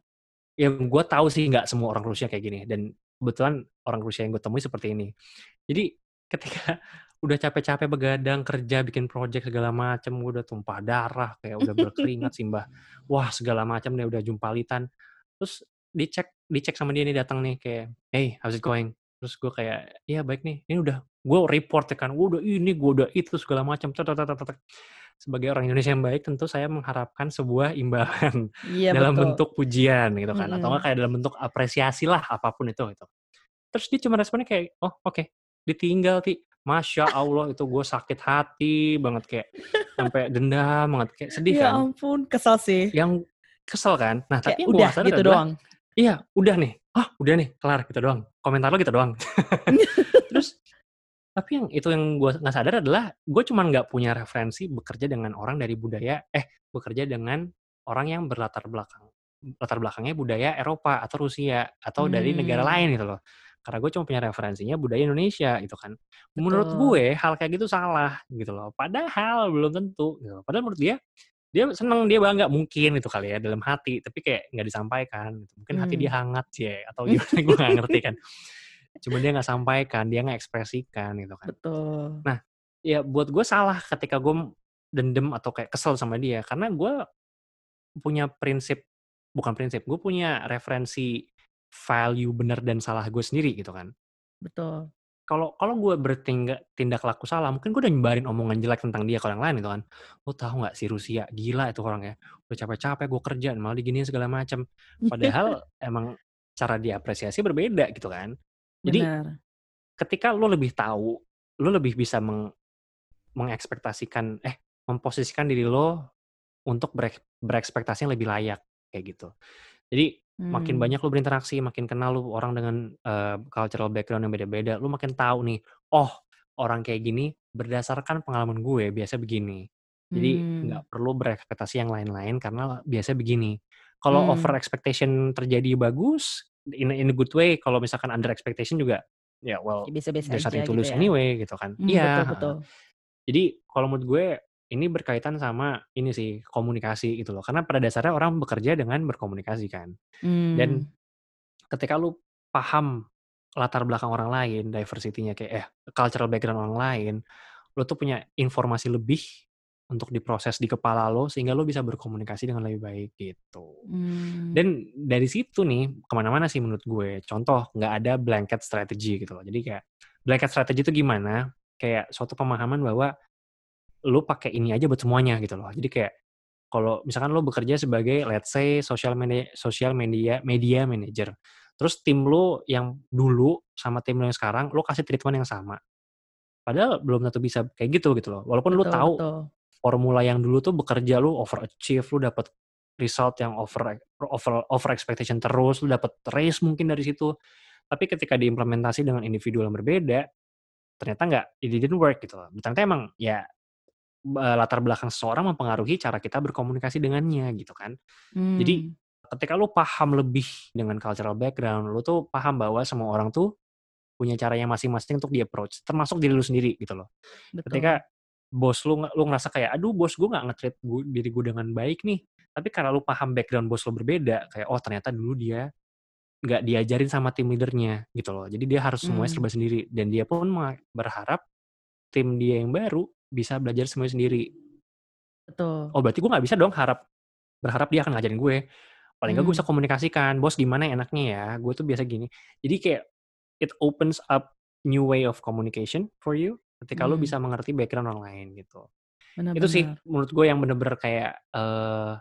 yang gue tahu sih nggak semua orang Rusia kayak gini dan kebetulan orang Rusia yang gue temui seperti ini. Jadi ketika udah capek-capek begadang, kerja, bikin project segala macem, udah tumpah darah, kayak udah berkeringat, simbah wah segala macam deh, udah jumpalitan. Terus dicek dicek sama dia nih datang nih kayak, "Hey, how's it going?" Terus gue kayak, "Iya baik nih." Ini udah gue report ya kan, "Gue udah ini, gue udah itu," segala macam. Sebagai orang Indonesia yang baik tentu saya mengharapkan sebuah imbalan Iya dalam betul. bentuk pujian gitu kan, atau enggak kayak dalam bentuk apresiasi lah, apa pun itu gitu. Terus dia cuma responnya kayak, "Oh oke." Ditinggal Ti. Masya Allah itu gue sakit hati banget, kayak sampai dendam banget, kayak sedih Ya kan. ampun, kesel sih. Yang kesel kan. Nah Kayak tapi yang udah gitu doang. Iya udah nih, "Hah udah nih kelar gitu doang, komentar lo gitu doang." Terus tapi yang itu yang gue nggak sadar adalah gue cuman nggak punya referensi bekerja dengan orang dari budaya eh bekerja dengan orang yang berlatar belakang latar belakangnya budaya Eropa atau Rusia atau dari negara Mmm. lain gitu loh. Karena gue cuma punya referensinya budaya Indonesia gitu kan. Menurut Betul. gue hal kayak gitu salah gitu loh. Padahal belum tentu gitu. Padahal menurut dia, dia seneng, dia bangga mungkin itu kali ya dalam hati, tapi kayak nggak disampaikan gitu. Mungkin hati dia hangat cie atau gimana gue nggak ngerti kan. cuma dia nggak sampaikan dia nggak ekspresikan gitu kan Betul. nah ya buat gue salah ketika gue dendam atau kayak kesel sama dia karena gue punya prinsip bukan prinsip gue punya referensi value benar dan salah gue sendiri gitu kan Betul. Kalau kalau gue bertindak tindak laku salah mungkin gue udah nyebarin omongan jelek tentang dia ke orang lain gitu kan. Lo tahu nggak si Rusia? Gila itu orangnya. Udah capek-capek gue kerja malah diginiin segala macam padahal emang cara diapresiasi berbeda gitu kan. Jadi Benar. ketika lo lebih tahu lo lebih bisa meng, mengekspektasikan eh memposisikan diri lo untuk berek, berekspektasi yang lebih layak kayak gitu. Jadi makin Hmm. banyak lu berinteraksi, makin kenal lu orang dengan uh, cultural background yang beda-beda, lu makin tahu nih, oh orang kayak gini berdasarkan pengalaman gue biasa begini. Jadi Hmm. nggak perlu berekspektasi yang lain-lain karena biasa begini. Kalau Hmm. over expectation terjadi bagus, in, a- in a good way. Kalau misalkan under expectation juga, ya well, Ya, Biasa-biasa there's aja nothing to gitu ya. anyway gitu kan. Hmm, Iya. betul, ha-ha. betul. Jadi kalau menurut gue ini berkaitan sama ini sih komunikasi gitu loh. Karena pada dasarnya orang bekerja dengan berkomunikasi kan. Dan Hmm. ketika lu paham latar belakang orang lain, diversity-nya kayak eh cultural background orang lain, lu tuh punya informasi lebih untuk diproses di kepala lo sehingga lo bisa berkomunikasi dengan lebih baik gitu. Hmm. Dan dari situ nih ke mana-mana sih menurut gue. Contoh nggak ada blanket strategy gitu loh. Jadi kayak blanket strategy itu gimana? Kayak suatu pemahaman bahwa lu pakai ini aja buat semuanya gitu loh. Jadi kayak kalau misalkan lo bekerja sebagai let's say social media social media media manager. Terus tim lo yang dulu sama tim lo yang sekarang lo kasih treatment yang sama. Padahal belum tentu bisa kayak gitu gitu loh. Walaupun lo betul, tahu betul. formula yang dulu tuh bekerja lu overachieve, lu dapat result yang over over over expectation terus, lu dapat raise mungkin dari situ. Tapi ketika diimplementasi dengan individu yang berbeda, ternyata nggak, it didn't work gitu loh. Ternyata emang ya latar belakang seseorang mempengaruhi cara kita berkomunikasi dengannya gitu kan. Jadi Hmm. ketika lu paham lebih dengan cultural background, lu tuh paham bahwa semua orang tuh punya caranya masing-masing untuk di approach, termasuk diri lu sendiri gitu loh. betul. Ketika bos lu lu ngerasa kayak aduh bos gue nggak nge-treat diri gue dengan baik nih tapi karena lu paham background bos lu berbeda kayak oh ternyata dulu dia nggak diajarin sama tim leadernya gitu loh jadi dia harus semuanya Hmm. serba sendiri dan dia pun berharap tim dia yang baru bisa belajar semuanya sendiri betul. oh berarti gue nggak bisa dong harap berharap dia akan ngajarin gue paling nggak gue Hmm. bisa komunikasikan bos gimana ya enaknya ya gue tuh biasa gini jadi kayak it opens up new way of communication for you ketika Hmm. bisa mengerti background orang lain gitu Benar-benar. itu sih menurut gue yang bener-bener kayak eh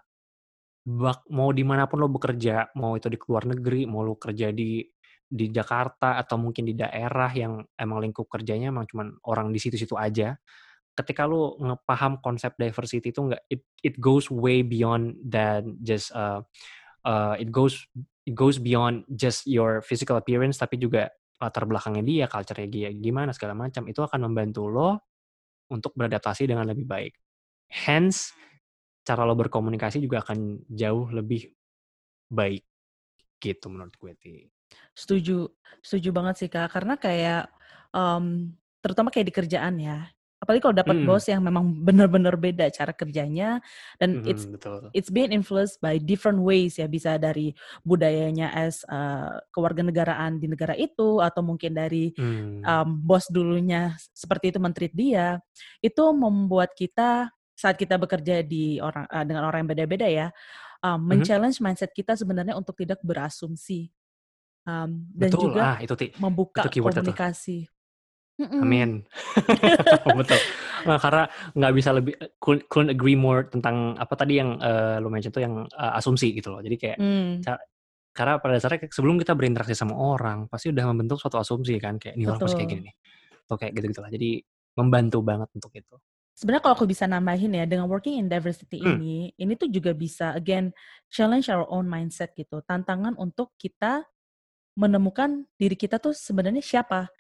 bak mau di mana pun lo bekerja mau itu di luar negeri mau lo kerja di di Jakarta atau mungkin di daerah yang emang lingkup kerjanya emang cuman orang di situ-situ aja ketika lo ngepaham konsep diversity itu enggak it it goes way beyond than just uh, uh, it goes it goes beyond just your physical appearance tapi juga latar belakangnya dia culture-nya dia gimana segala macam itu akan membantu lo untuk beradaptasi dengan lebih baik hence cara lo berkomunikasi juga akan jauh lebih baik gitu menurut gue ti Setuju, setuju banget sih Kak. Karena kayak em, terutama kayak di kerjaan ya. Apalagi kalau dapat Mm. bos yang memang benar-benar beda cara kerjanya dan it's Mhm, betul it's being influenced by different ways ya bisa dari budayanya as uh, kewarganegaraan di negara itu atau mungkin dari Hmm, um, bos dulunya seperti itu mentreat dia itu membuat kita saat kita bekerja di orang uh, dengan orang yang beda-beda ya um, Mhm. men-challenge mindset kita sebenarnya untuk tidak berasumsi um, dan betul juga ah itu ti membuka itu keywordnya tuh. Mm-mm. amin betul nah, karena nggak bisa lebih couldn't, couldn't agree more tentang apa tadi yang eh, lo mention tuh yang eh, asumsi gitu loh jadi kayak Hmm, karena pada dasarnya sebelum kita berinteraksi sama orang pasti udah membentuk suatu asumsi kan kayak ini orang pasti kayak gini nih atau kayak gitu gitulah jadi membantu banget untuk itu Sebenarnya kalau aku bisa nambahin ya dengan working in diversity Hmm. ini, ini tuh juga bisa again challenge our own mindset gitu. Tantangan untuk kita menemukan diri kita tuh sebenarnya siapa.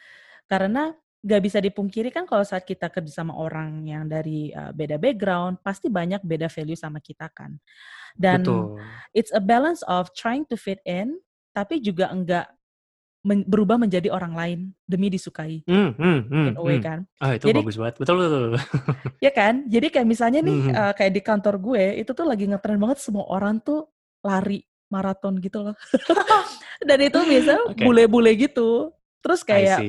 Karena gak bisa dipungkiri kan kalau saat kita kerja sama orang yang dari uh, beda background, pasti banyak beda value sama kita kan. Dan betul it's a balance of trying to fit in, tapi juga enggak men- berubah menjadi orang lain demi disukai. Hmm, hmm, hmm, In a way hmm. kan. Ah itu Jadi- bagus banget. Betul betul. betul. Ya kan? Jadi kayak misalnya nih Mhm. eh, kayak di kantor gue itu tuh lagi ngetren banget semua orang tuh lari maraton gitu loh. Dan itu biasa Oke. bule-bule gitu. Terus kayak.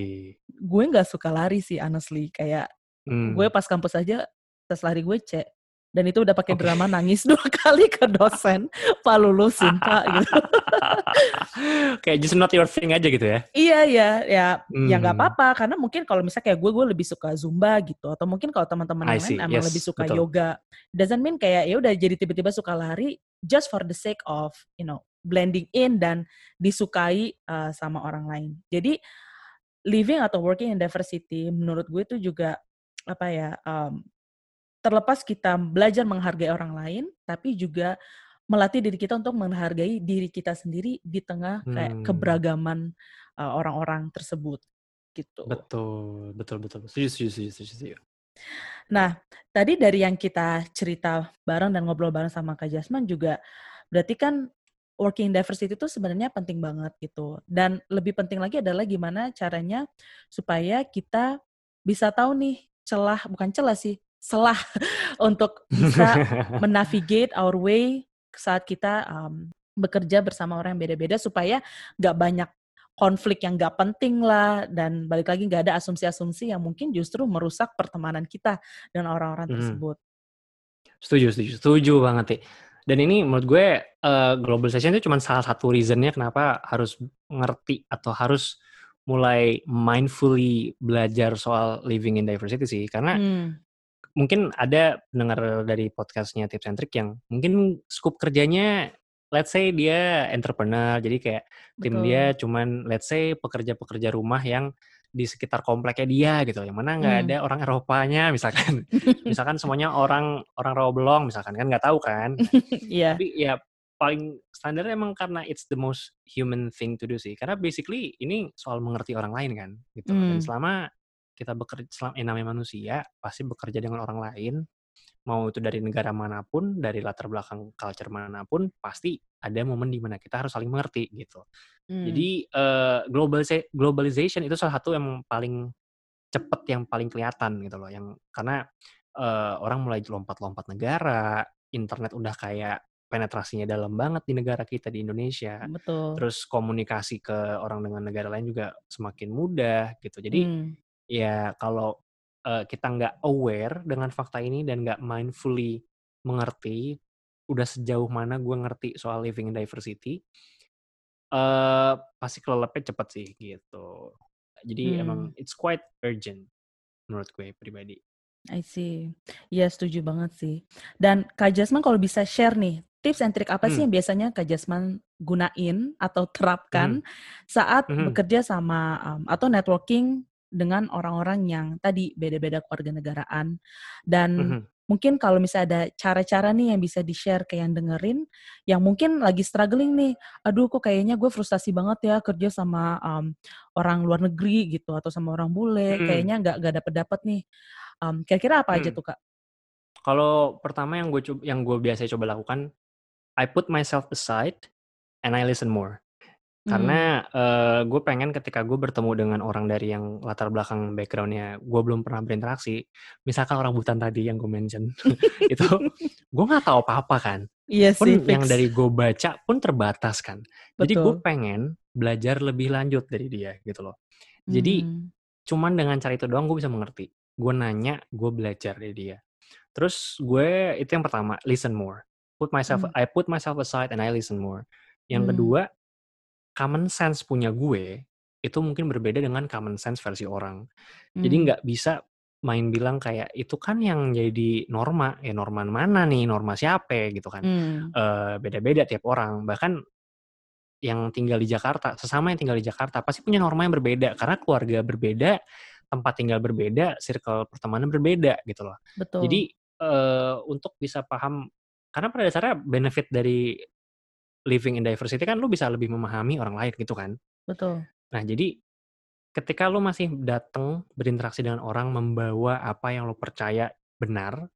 Gue nggak suka lari sih honestly. Kayak gue Hmm. pas kampus aja tes lari gue C. Dan itu udah pakai Oke. drama nangis dua kali ke dosen. Pak lulusin Pak gitu. Kayak just not your thing aja gitu ya? Iya ya, ya ya nggak Hmm. apa-apa karena mungkin kalau misalnya kayak gue gue lebih suka zumba gitu atau mungkin kalau teman-teman yang lain emang Yes, lebih suka betul. yoga. Doesn't mean kayak ya udah jadi tiba-tiba suka lari just for the sake of you know blending in dan disukai uh, sama orang lain. Jadi living atau working in diversity menurut gue itu juga apa ya um, terlepas kita belajar menghargai orang lain tapi juga melatih diri kita untuk menghargai diri kita sendiri di tengah kayak Hmm. keberagaman uh, orang-orang tersebut gitu. Betul, betul, betul. Setuju, setuju, setuju, setuju, setuju. Nah, tadi dari yang kita cerita bareng dan ngobrol bareng sama Kak Jasman juga berarti kan working diversity itu sebenarnya penting banget gitu. Dan lebih penting lagi adalah gimana caranya supaya kita bisa tahu nih celah, bukan celah sih, celah untuk bisa menavigate our way saat kita um, bekerja bersama orang yang beda-beda supaya nggak banyak konflik yang nggak penting lah dan balik lagi nggak ada asumsi-asumsi yang mungkin justru merusak pertemanan kita dengan orang-orang Hmm. tersebut. Setuju, setuju, setuju banget, Ti. Dan ini menurut gue uh, globalization itu cuma salah satu reasonnya kenapa harus ngerti atau harus mulai mindfully belajar soal living in diversity sih. Karena Hmm, mungkin ada pendengar dari podcastnya Tips and Trick yang mungkin scope kerjanya let's say dia entrepreneur jadi kayak tim betul. dia cuman let's say pekerja-pekerja rumah yang di sekitar kompleknya dia gitu. Yang mana nggak Hmm. ada orang Eropanya misalkan. Misalkan semuanya orang orang rawa belong misalkan. Kan nggak tahu kan. Iya, tapi ya paling standar emang karena it's the most human thing to do sih. Karena basically ini soal mengerti orang lain kan gitu. Dan Hmm. selama kita bekerja selama yang namanya manusia pasti bekerja dengan orang lain mau itu dari negara mana pun dari latar belakang culture mana pun pasti ada momen di mana kita harus saling mengerti gitu. Hmm. jadi eh, globalisa- globalization itu salah satu yang paling cepet yang paling kelihatan gitu loh. Yang karena eh, orang mulai lompat-lompat negara internet udah kayak penetrasinya dalam banget di negara kita di Indonesia. Betul. terus komunikasi ke orang dengan negara lain juga semakin mudah gitu. Jadi Hmm, ya kalau eh, kita nggak aware dengan fakta ini dan nggak mindfully mengerti udah sejauh mana gue ngerti soal living in diversity eh pasti kelelepnya cepet sih gitu jadi emang hmm. it's quite urgent menurut gue pribadi I see. Iya setuju banget sih. Dan Kak Jasman kalau bisa share nih, tips and trik apa sih hmm yang biasanya Kak Jasman gunain atau terapkan saat mhm, bekerja sama um, atau networking dengan orang-orang yang tadi beda-beda keluarga negaraan dan mhm. mungkin kalau misalnya ada cara-cara nih yang bisa di-share ke yang dengerin yang mungkin lagi struggling nih aduh kok kayaknya gue frustasi banget ya kerja sama um, orang luar negeri gitu atau sama orang bule Hmm, kayaknya nggak nggak dapet dapet nih Um, kira-kira apa aja hmm. tuh kak? Kalau pertama yang gue yang gue biasa coba lakukan, I put myself aside and I listen more. Hmm, Karena eh, gue pengen ketika gue bertemu dengan orang dari yang latar belakang backgroundnya gue belum pernah berinteraksi, misalkan orang Butan tadi yang gue mention, itu gue nggak tahu apa-apa kan. iya sih Pun yang fix, dari gue baca pun terbatas kan. Jadi gue betul. pengen belajar lebih lanjut dari dia gitu loh. Jadi Hmm, cuman dengan cara itu doang gue bisa mengerti. Gue nanya, gue belajar dari dia. Terus gue itu yang pertama, listen more. Put myself, hmm, I put myself aside and I listen more. Yang hmm, kedua, common sense punya gue itu mungkin berbeda dengan common sense versi orang. Jadi hmm, nggak bisa main bilang kayak itu kan yang jadi norma, ya norma mana nih, norma siapa gitu kan. hmm, Eh, beda-beda tiap orang. Bahkan yang tinggal di Jakarta, sesama yang tinggal di Jakarta pasti punya norma yang berbeda karena keluarga berbeda, tempat tinggal berbeda, circle pertemanan berbeda gitu loh. betul. Jadi eh, untuk bisa paham karena pada dasarnya benefit dari living in diversity kan lu bisa lebih memahami orang lain gitu kan. Betul. Nah, jadi ketika lu masih datang berinteraksi dengan orang membawa apa yang lu percaya benar,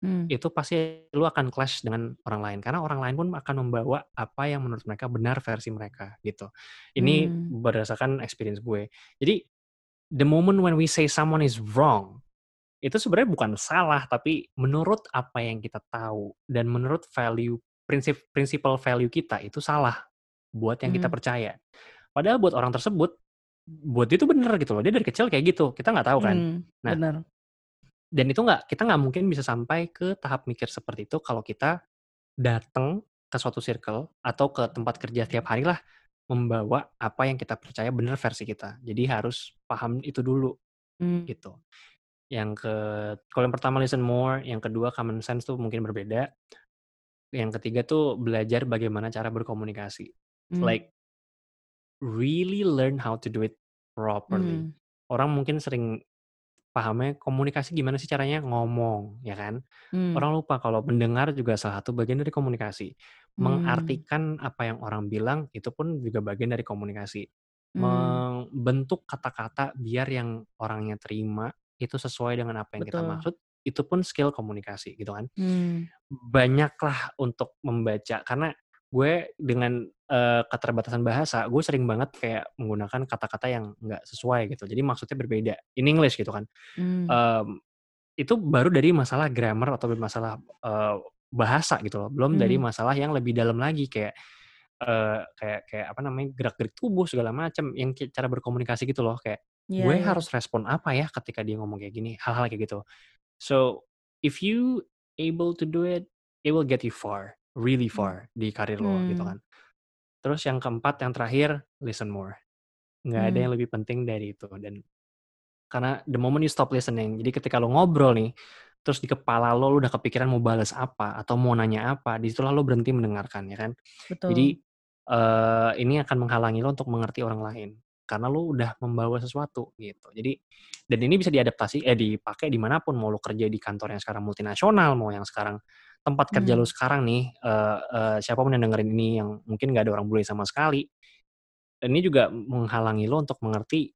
Hmm, itu pasti lu akan clash dengan orang lain karena orang lain pun akan membawa apa yang menurut mereka benar versi mereka gitu. Ini hmm, berdasarkan experience gue. Jadi the moment when we say someone is wrong itu sebenarnya bukan salah tapi menurut apa yang kita tahu dan menurut value prinsip principal value kita itu salah buat yang kita hmm, percaya. Padahal buat orang tersebut buat dia itu bener gitu loh. Dia dari kecil kayak gitu. Kita nggak tahu kan. Hmm, nah, bener. dan itu nggak kita nggak mungkin bisa sampai ke tahap mikir seperti itu kalau kita datang ke suatu circle atau ke tempat kerja tiap hari lah membawa apa yang kita percaya bener versi kita. Jadi harus paham itu dulu Hmm. gitu. Yang ke kalau yang pertama listen more, yang kedua common sense tuh mungkin berbeda. Yang ketiga tuh belajar bagaimana cara berkomunikasi. Hmm. Like really learn how to do it properly. Hmm. Orang mungkin sering pahamnya komunikasi gimana sih caranya ngomong, ya kan? Hmm. Orang lupa kalau mendengar juga salah satu bagian dari komunikasi. Hmm. Mengartikan apa yang orang bilang itu pun juga bagian dari komunikasi. Hmm. Membentuk kata-kata biar yang orangnya terima itu sesuai dengan apa yang kita Betul. maksud, itu pun skill komunikasi gitu kan. Hmm. Banyaklah untuk membaca karena gue dengan uh, keterbatasan bahasa, gue sering banget kayak menggunakan kata-kata yang nggak sesuai gitu. Jadi maksudnya berbeda in English gitu kan. Hmm. Um, itu baru dari masalah grammar atau masalah uh, bahasa gitu loh. Belum dari Hmm. masalah yang lebih dalam lagi kayak uh, kayak kayak apa namanya gerak-gerik tubuh segala macam yang cara berkomunikasi gitu loh kayak Iya, gue iya. harus respon apa ya ketika dia ngomong kayak gini hal-hal kayak gitu so if you able to do it it will get you far really far di karir lo gitu Hmm. kan terus yang keempat yang terakhir listen more nggak ada Hmm. yang lebih penting dari itu dan karena the moment you stop listening jadi ketika lo ngobrol nih terus di kepala lo, lo udah kepikiran mau balas apa atau mau nanya apa di situlah lo berhenti mendengarkan ya kan Betul. jadi eh, ini akan menghalangi lo untuk mengerti orang lain karena lo udah membawa sesuatu gitu. Jadi dan ini bisa diadaptasi eh dipakai di mana pun mau lo kerja di kantor yang sekarang multinasional mau yang sekarang tempat kerja lo Hmm. sekarang nih eh, eh, siapa pun yang dengerin ini yang mungkin nggak ada orang bule sama sekali ini juga menghalangi lo untuk mengerti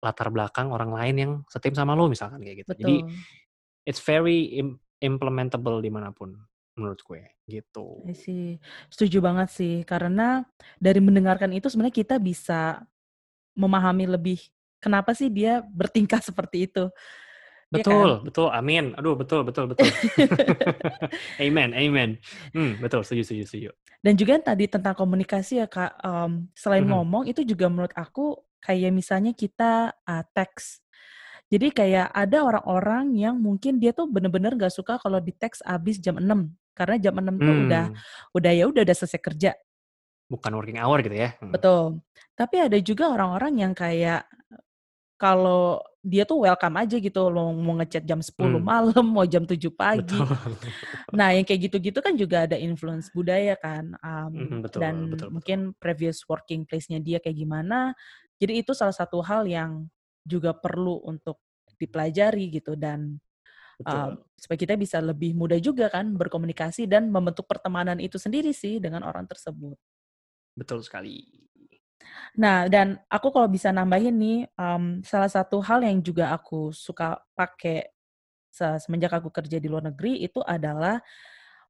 latar belakang orang lain yang setim sama lo misalkan kayak gitu. Jadi Betul. it's very im- implementable di mana pun menurut gue gitu. See. Setuju banget sih, karena dari mendengarkan itu sebenarnya kita bisa memahami lebih kenapa sih dia bertingkah seperti itu. Iya kan? Betul, betul, amin. Aduh, betul, betul, betul. amen, amen. Hmm, betul, setuju, setuju, setuju. Dan juga tadi tentang komunikasi ya Kak, em, selain Mhm. ngomong itu juga menurut aku kayak misalnya kita uh, teks. Jadi kayak ada orang-orang yang mungkin dia tuh bener-bener gak suka kalau di teks abis jam 6. Karena jam 6 tuh udah Hmm, udah ya udah udah selesai kerja. Bukan working hour gitu ya. Hmm. Betul. Tapi ada juga orang-orang yang kayak kalau dia tuh welcome aja gitu loh mau ngechat jam 10 Hmm, malam, mau jam 7 pagi. betul. Nah, yang kayak gitu-gitu kan juga ada influence budaya kan. um, Mhm, betul, dan betul, betul. mungkin previous working place-nya dia kayak gimana. Jadi itu salah satu hal yang juga perlu untuk dipelajari gitu dan um, Betul. supaya kita bisa lebih mudah juga kan berkomunikasi dan membentuk pertemanan itu sendiri sih dengan orang tersebut. Betul sekali. Nah, dan aku kalau bisa nambahin nih, em, salah satu hal yang juga aku suka pakai se- semenjak aku kerja di luar negeri itu adalah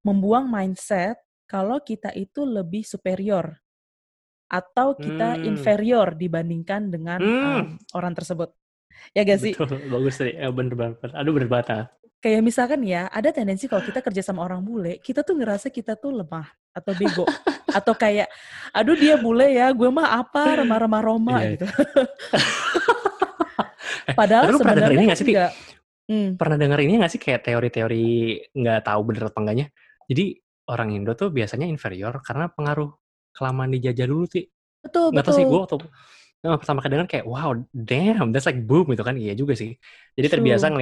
membuang mindset kalau kita itu lebih superior atau kita Hmm, inferior dibandingkan dengan hmm, em, orang tersebut. Ya gak sih? betul, bagus tadi. Eh, bener banget. Aduh, bener banget. Kayak misalkan ya, ada tendensi kalau kita kerja sama orang bule, kita tuh ngerasa kita tuh lemah atau bego. Atau kayak, aduh dia bule ya, gue mah apa, remah-remah Roma Iya. gitu. Eh, Padahal tapi lu pernah denger ini gak sih, enggak. Hmm, Pernah denger ini gak sih kayak teori-teori nggak tahu bener apa enggaknya? Jadi orang Indo tuh biasanya inferior karena pengaruh kelamaan dijajah dulu, Ti. betul, Nggak tahu sih, gue betul. waktu nah, pertama kali denger kayak, wow, damn, that's like boom gitu kan. Iya juga sih. Jadi terbiasa True,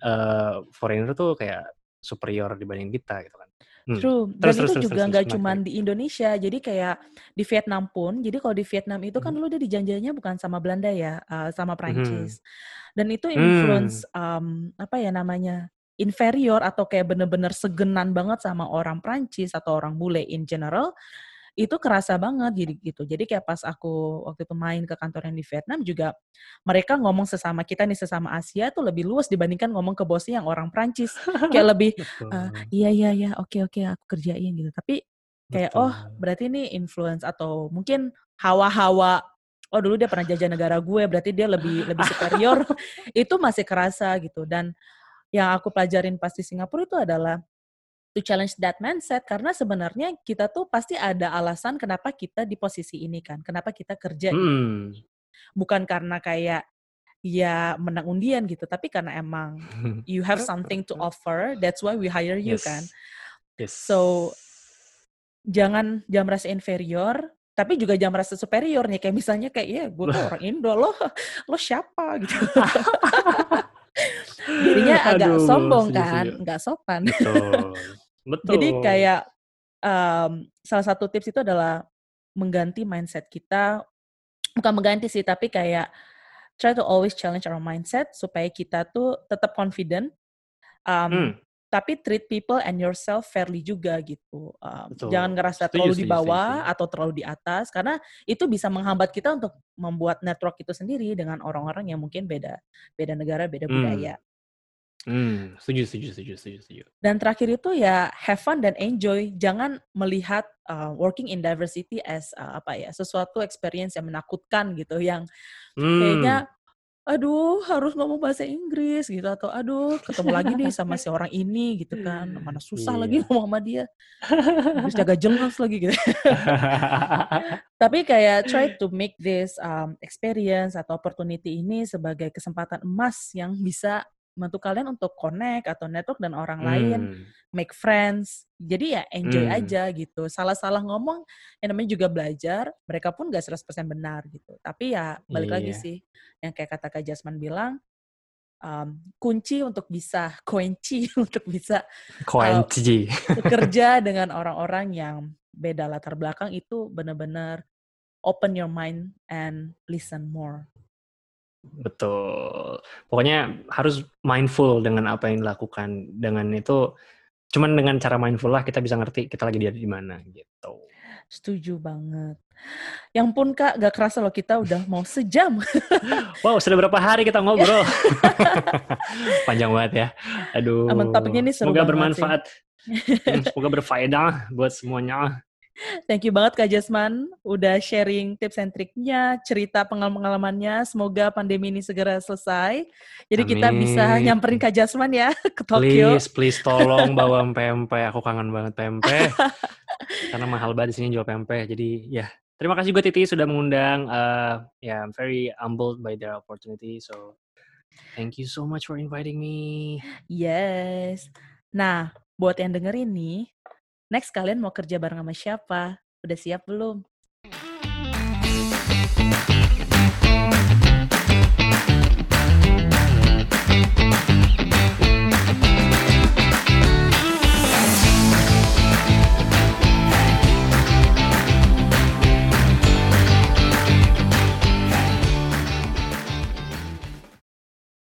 eh, foreigner tuh kayak superior dibanding kita gitu kan. Hmm. true. Terus, Dan terus, itu terus, juga nggak menarik. di Indonesia. Jadi kayak di Vietnam pun. Jadi kalau di Vietnam itu kan Mhm. lu udah dijanjinya bukan sama Belanda ya, uh, sama Mhm. Prancis. Dan itu Hmm. influence um, apa ya namanya inferior atau kayak bener-bener segenan banget sama orang Prancis atau orang bule in general itu kerasa banget jadi gitu. Jadi kayak pas aku waktu itu main ke kantor yang di Vietnam juga mereka ngomong sesama kita nih sesama Asia tuh lebih luas dibandingkan ngomong ke bosnya yang orang Prancis. Kayak lebih. "Eh, iya iya iya oke oke aku kerjain gitu. Tapi kayak oh Betul. berarti ini influence atau mungkin hawa-hawa oh dulu dia pernah jajah negara gue berarti dia lebih lebih superior itu masih kerasa gitu dan yang aku pelajarin pas di Singapura itu adalah to challenge that mindset karena sebenarnya kita tuh pasti ada alasan kenapa kita di posisi ini kan kenapa kita kerja Hmm. bukan karena kayak ya menang undian gitu, tapi karena emang you have something to offer, that's why we hire you yes. kan. Yes. So jangan jangan merasa inferior, tapi juga jangan merasa superior nih. Kayak misalnya kayak ya gue tuh orang Indo, lo lo siapa gitu. Jadinya agak Aduh, sombong setuju, kan, setuju. nggak sopan. Betul. Betul. Jadi kayak um, salah satu tips itu adalah mengganti mindset kita, bukan mengganti sih, tapi kayak try to always challenge our mindset supaya kita tuh tetap confident, um, Hmm. tapi treat people and yourself fairly juga gitu. Um, Betul. jangan ngerasa Setuju, terlalu di bawah setuju. atau terlalu di atas, karena itu bisa menghambat kita untuk membuat network itu sendiri dengan orang-orang yang mungkin beda beda negara, beda Hmm. budaya. Hmm, setuju, setuju, setuju, setuju, setuju. Dan terakhir itu ya have fun dan enjoy. Jangan melihat uh, working in diversity as uh, apa ya sesuatu experience yang menakutkan gitu, yang Hmm. kayaknya aduh harus ngomong bahasa Inggris gitu atau aduh ketemu lagi nih sama si orang ini gitu kan mana susah lagi Iya. ngomong sama dia terus jaga jelas lagi gitu tapi kayak try to make this um, experience atau opportunity ini sebagai kesempatan emas yang bisa membantu kalian untuk connect atau network dan orang lain Hmm. make friends. Jadi ya enjoy Hmm. aja gitu. Salah-salah ngomong, ya namanya juga belajar. Mereka pun gak 100% benar gitu. Tapi ya balik lagi Iya. sih, yang kayak kata Kak Jasman bilang, um, kunci untuk bisa, kunci untuk bisa Kunci. bekerja dengan orang-orang yang beda latar belakang itu benar-benar open your mind and listen more. Betul. Pokoknya harus mindful dengan apa yang dilakukan. Dengan itu, cuman dengan cara mindful lah kita bisa ngerti kita lagi ada di mana gitu. Setuju banget. Yang pun Kak, gak kerasa loh kita udah mau sejam. Wow, sudah berapa hari kita ngobrol? Panjang banget ya. Aduh. Topiknya ini seru Semoga banget sih. bermanfaat. Hmm, Semoga berfaedah buat semuanya. Thank you banget Kak Jasman udah sharing tips and triknya, cerita pengalaman-pengalamannya. Semoga pandemi ini segera selesai. Jadi kita bisa Amin. nyamperin Kak Jasman ya ke Tokyo. Please, please tolong bawa pempek. Aku kangen banget pempek. Karena mahal banget di sini jual pempek. Jadi ya, terima kasih juga Titi sudah mengundang. Uh, ya, I'm very humbled by the opportunity. So, thank you so much for inviting me. Yes. Nah, buat yang dengerin nih, Next kalian mau kerja bareng sama siapa? Udah siap belum?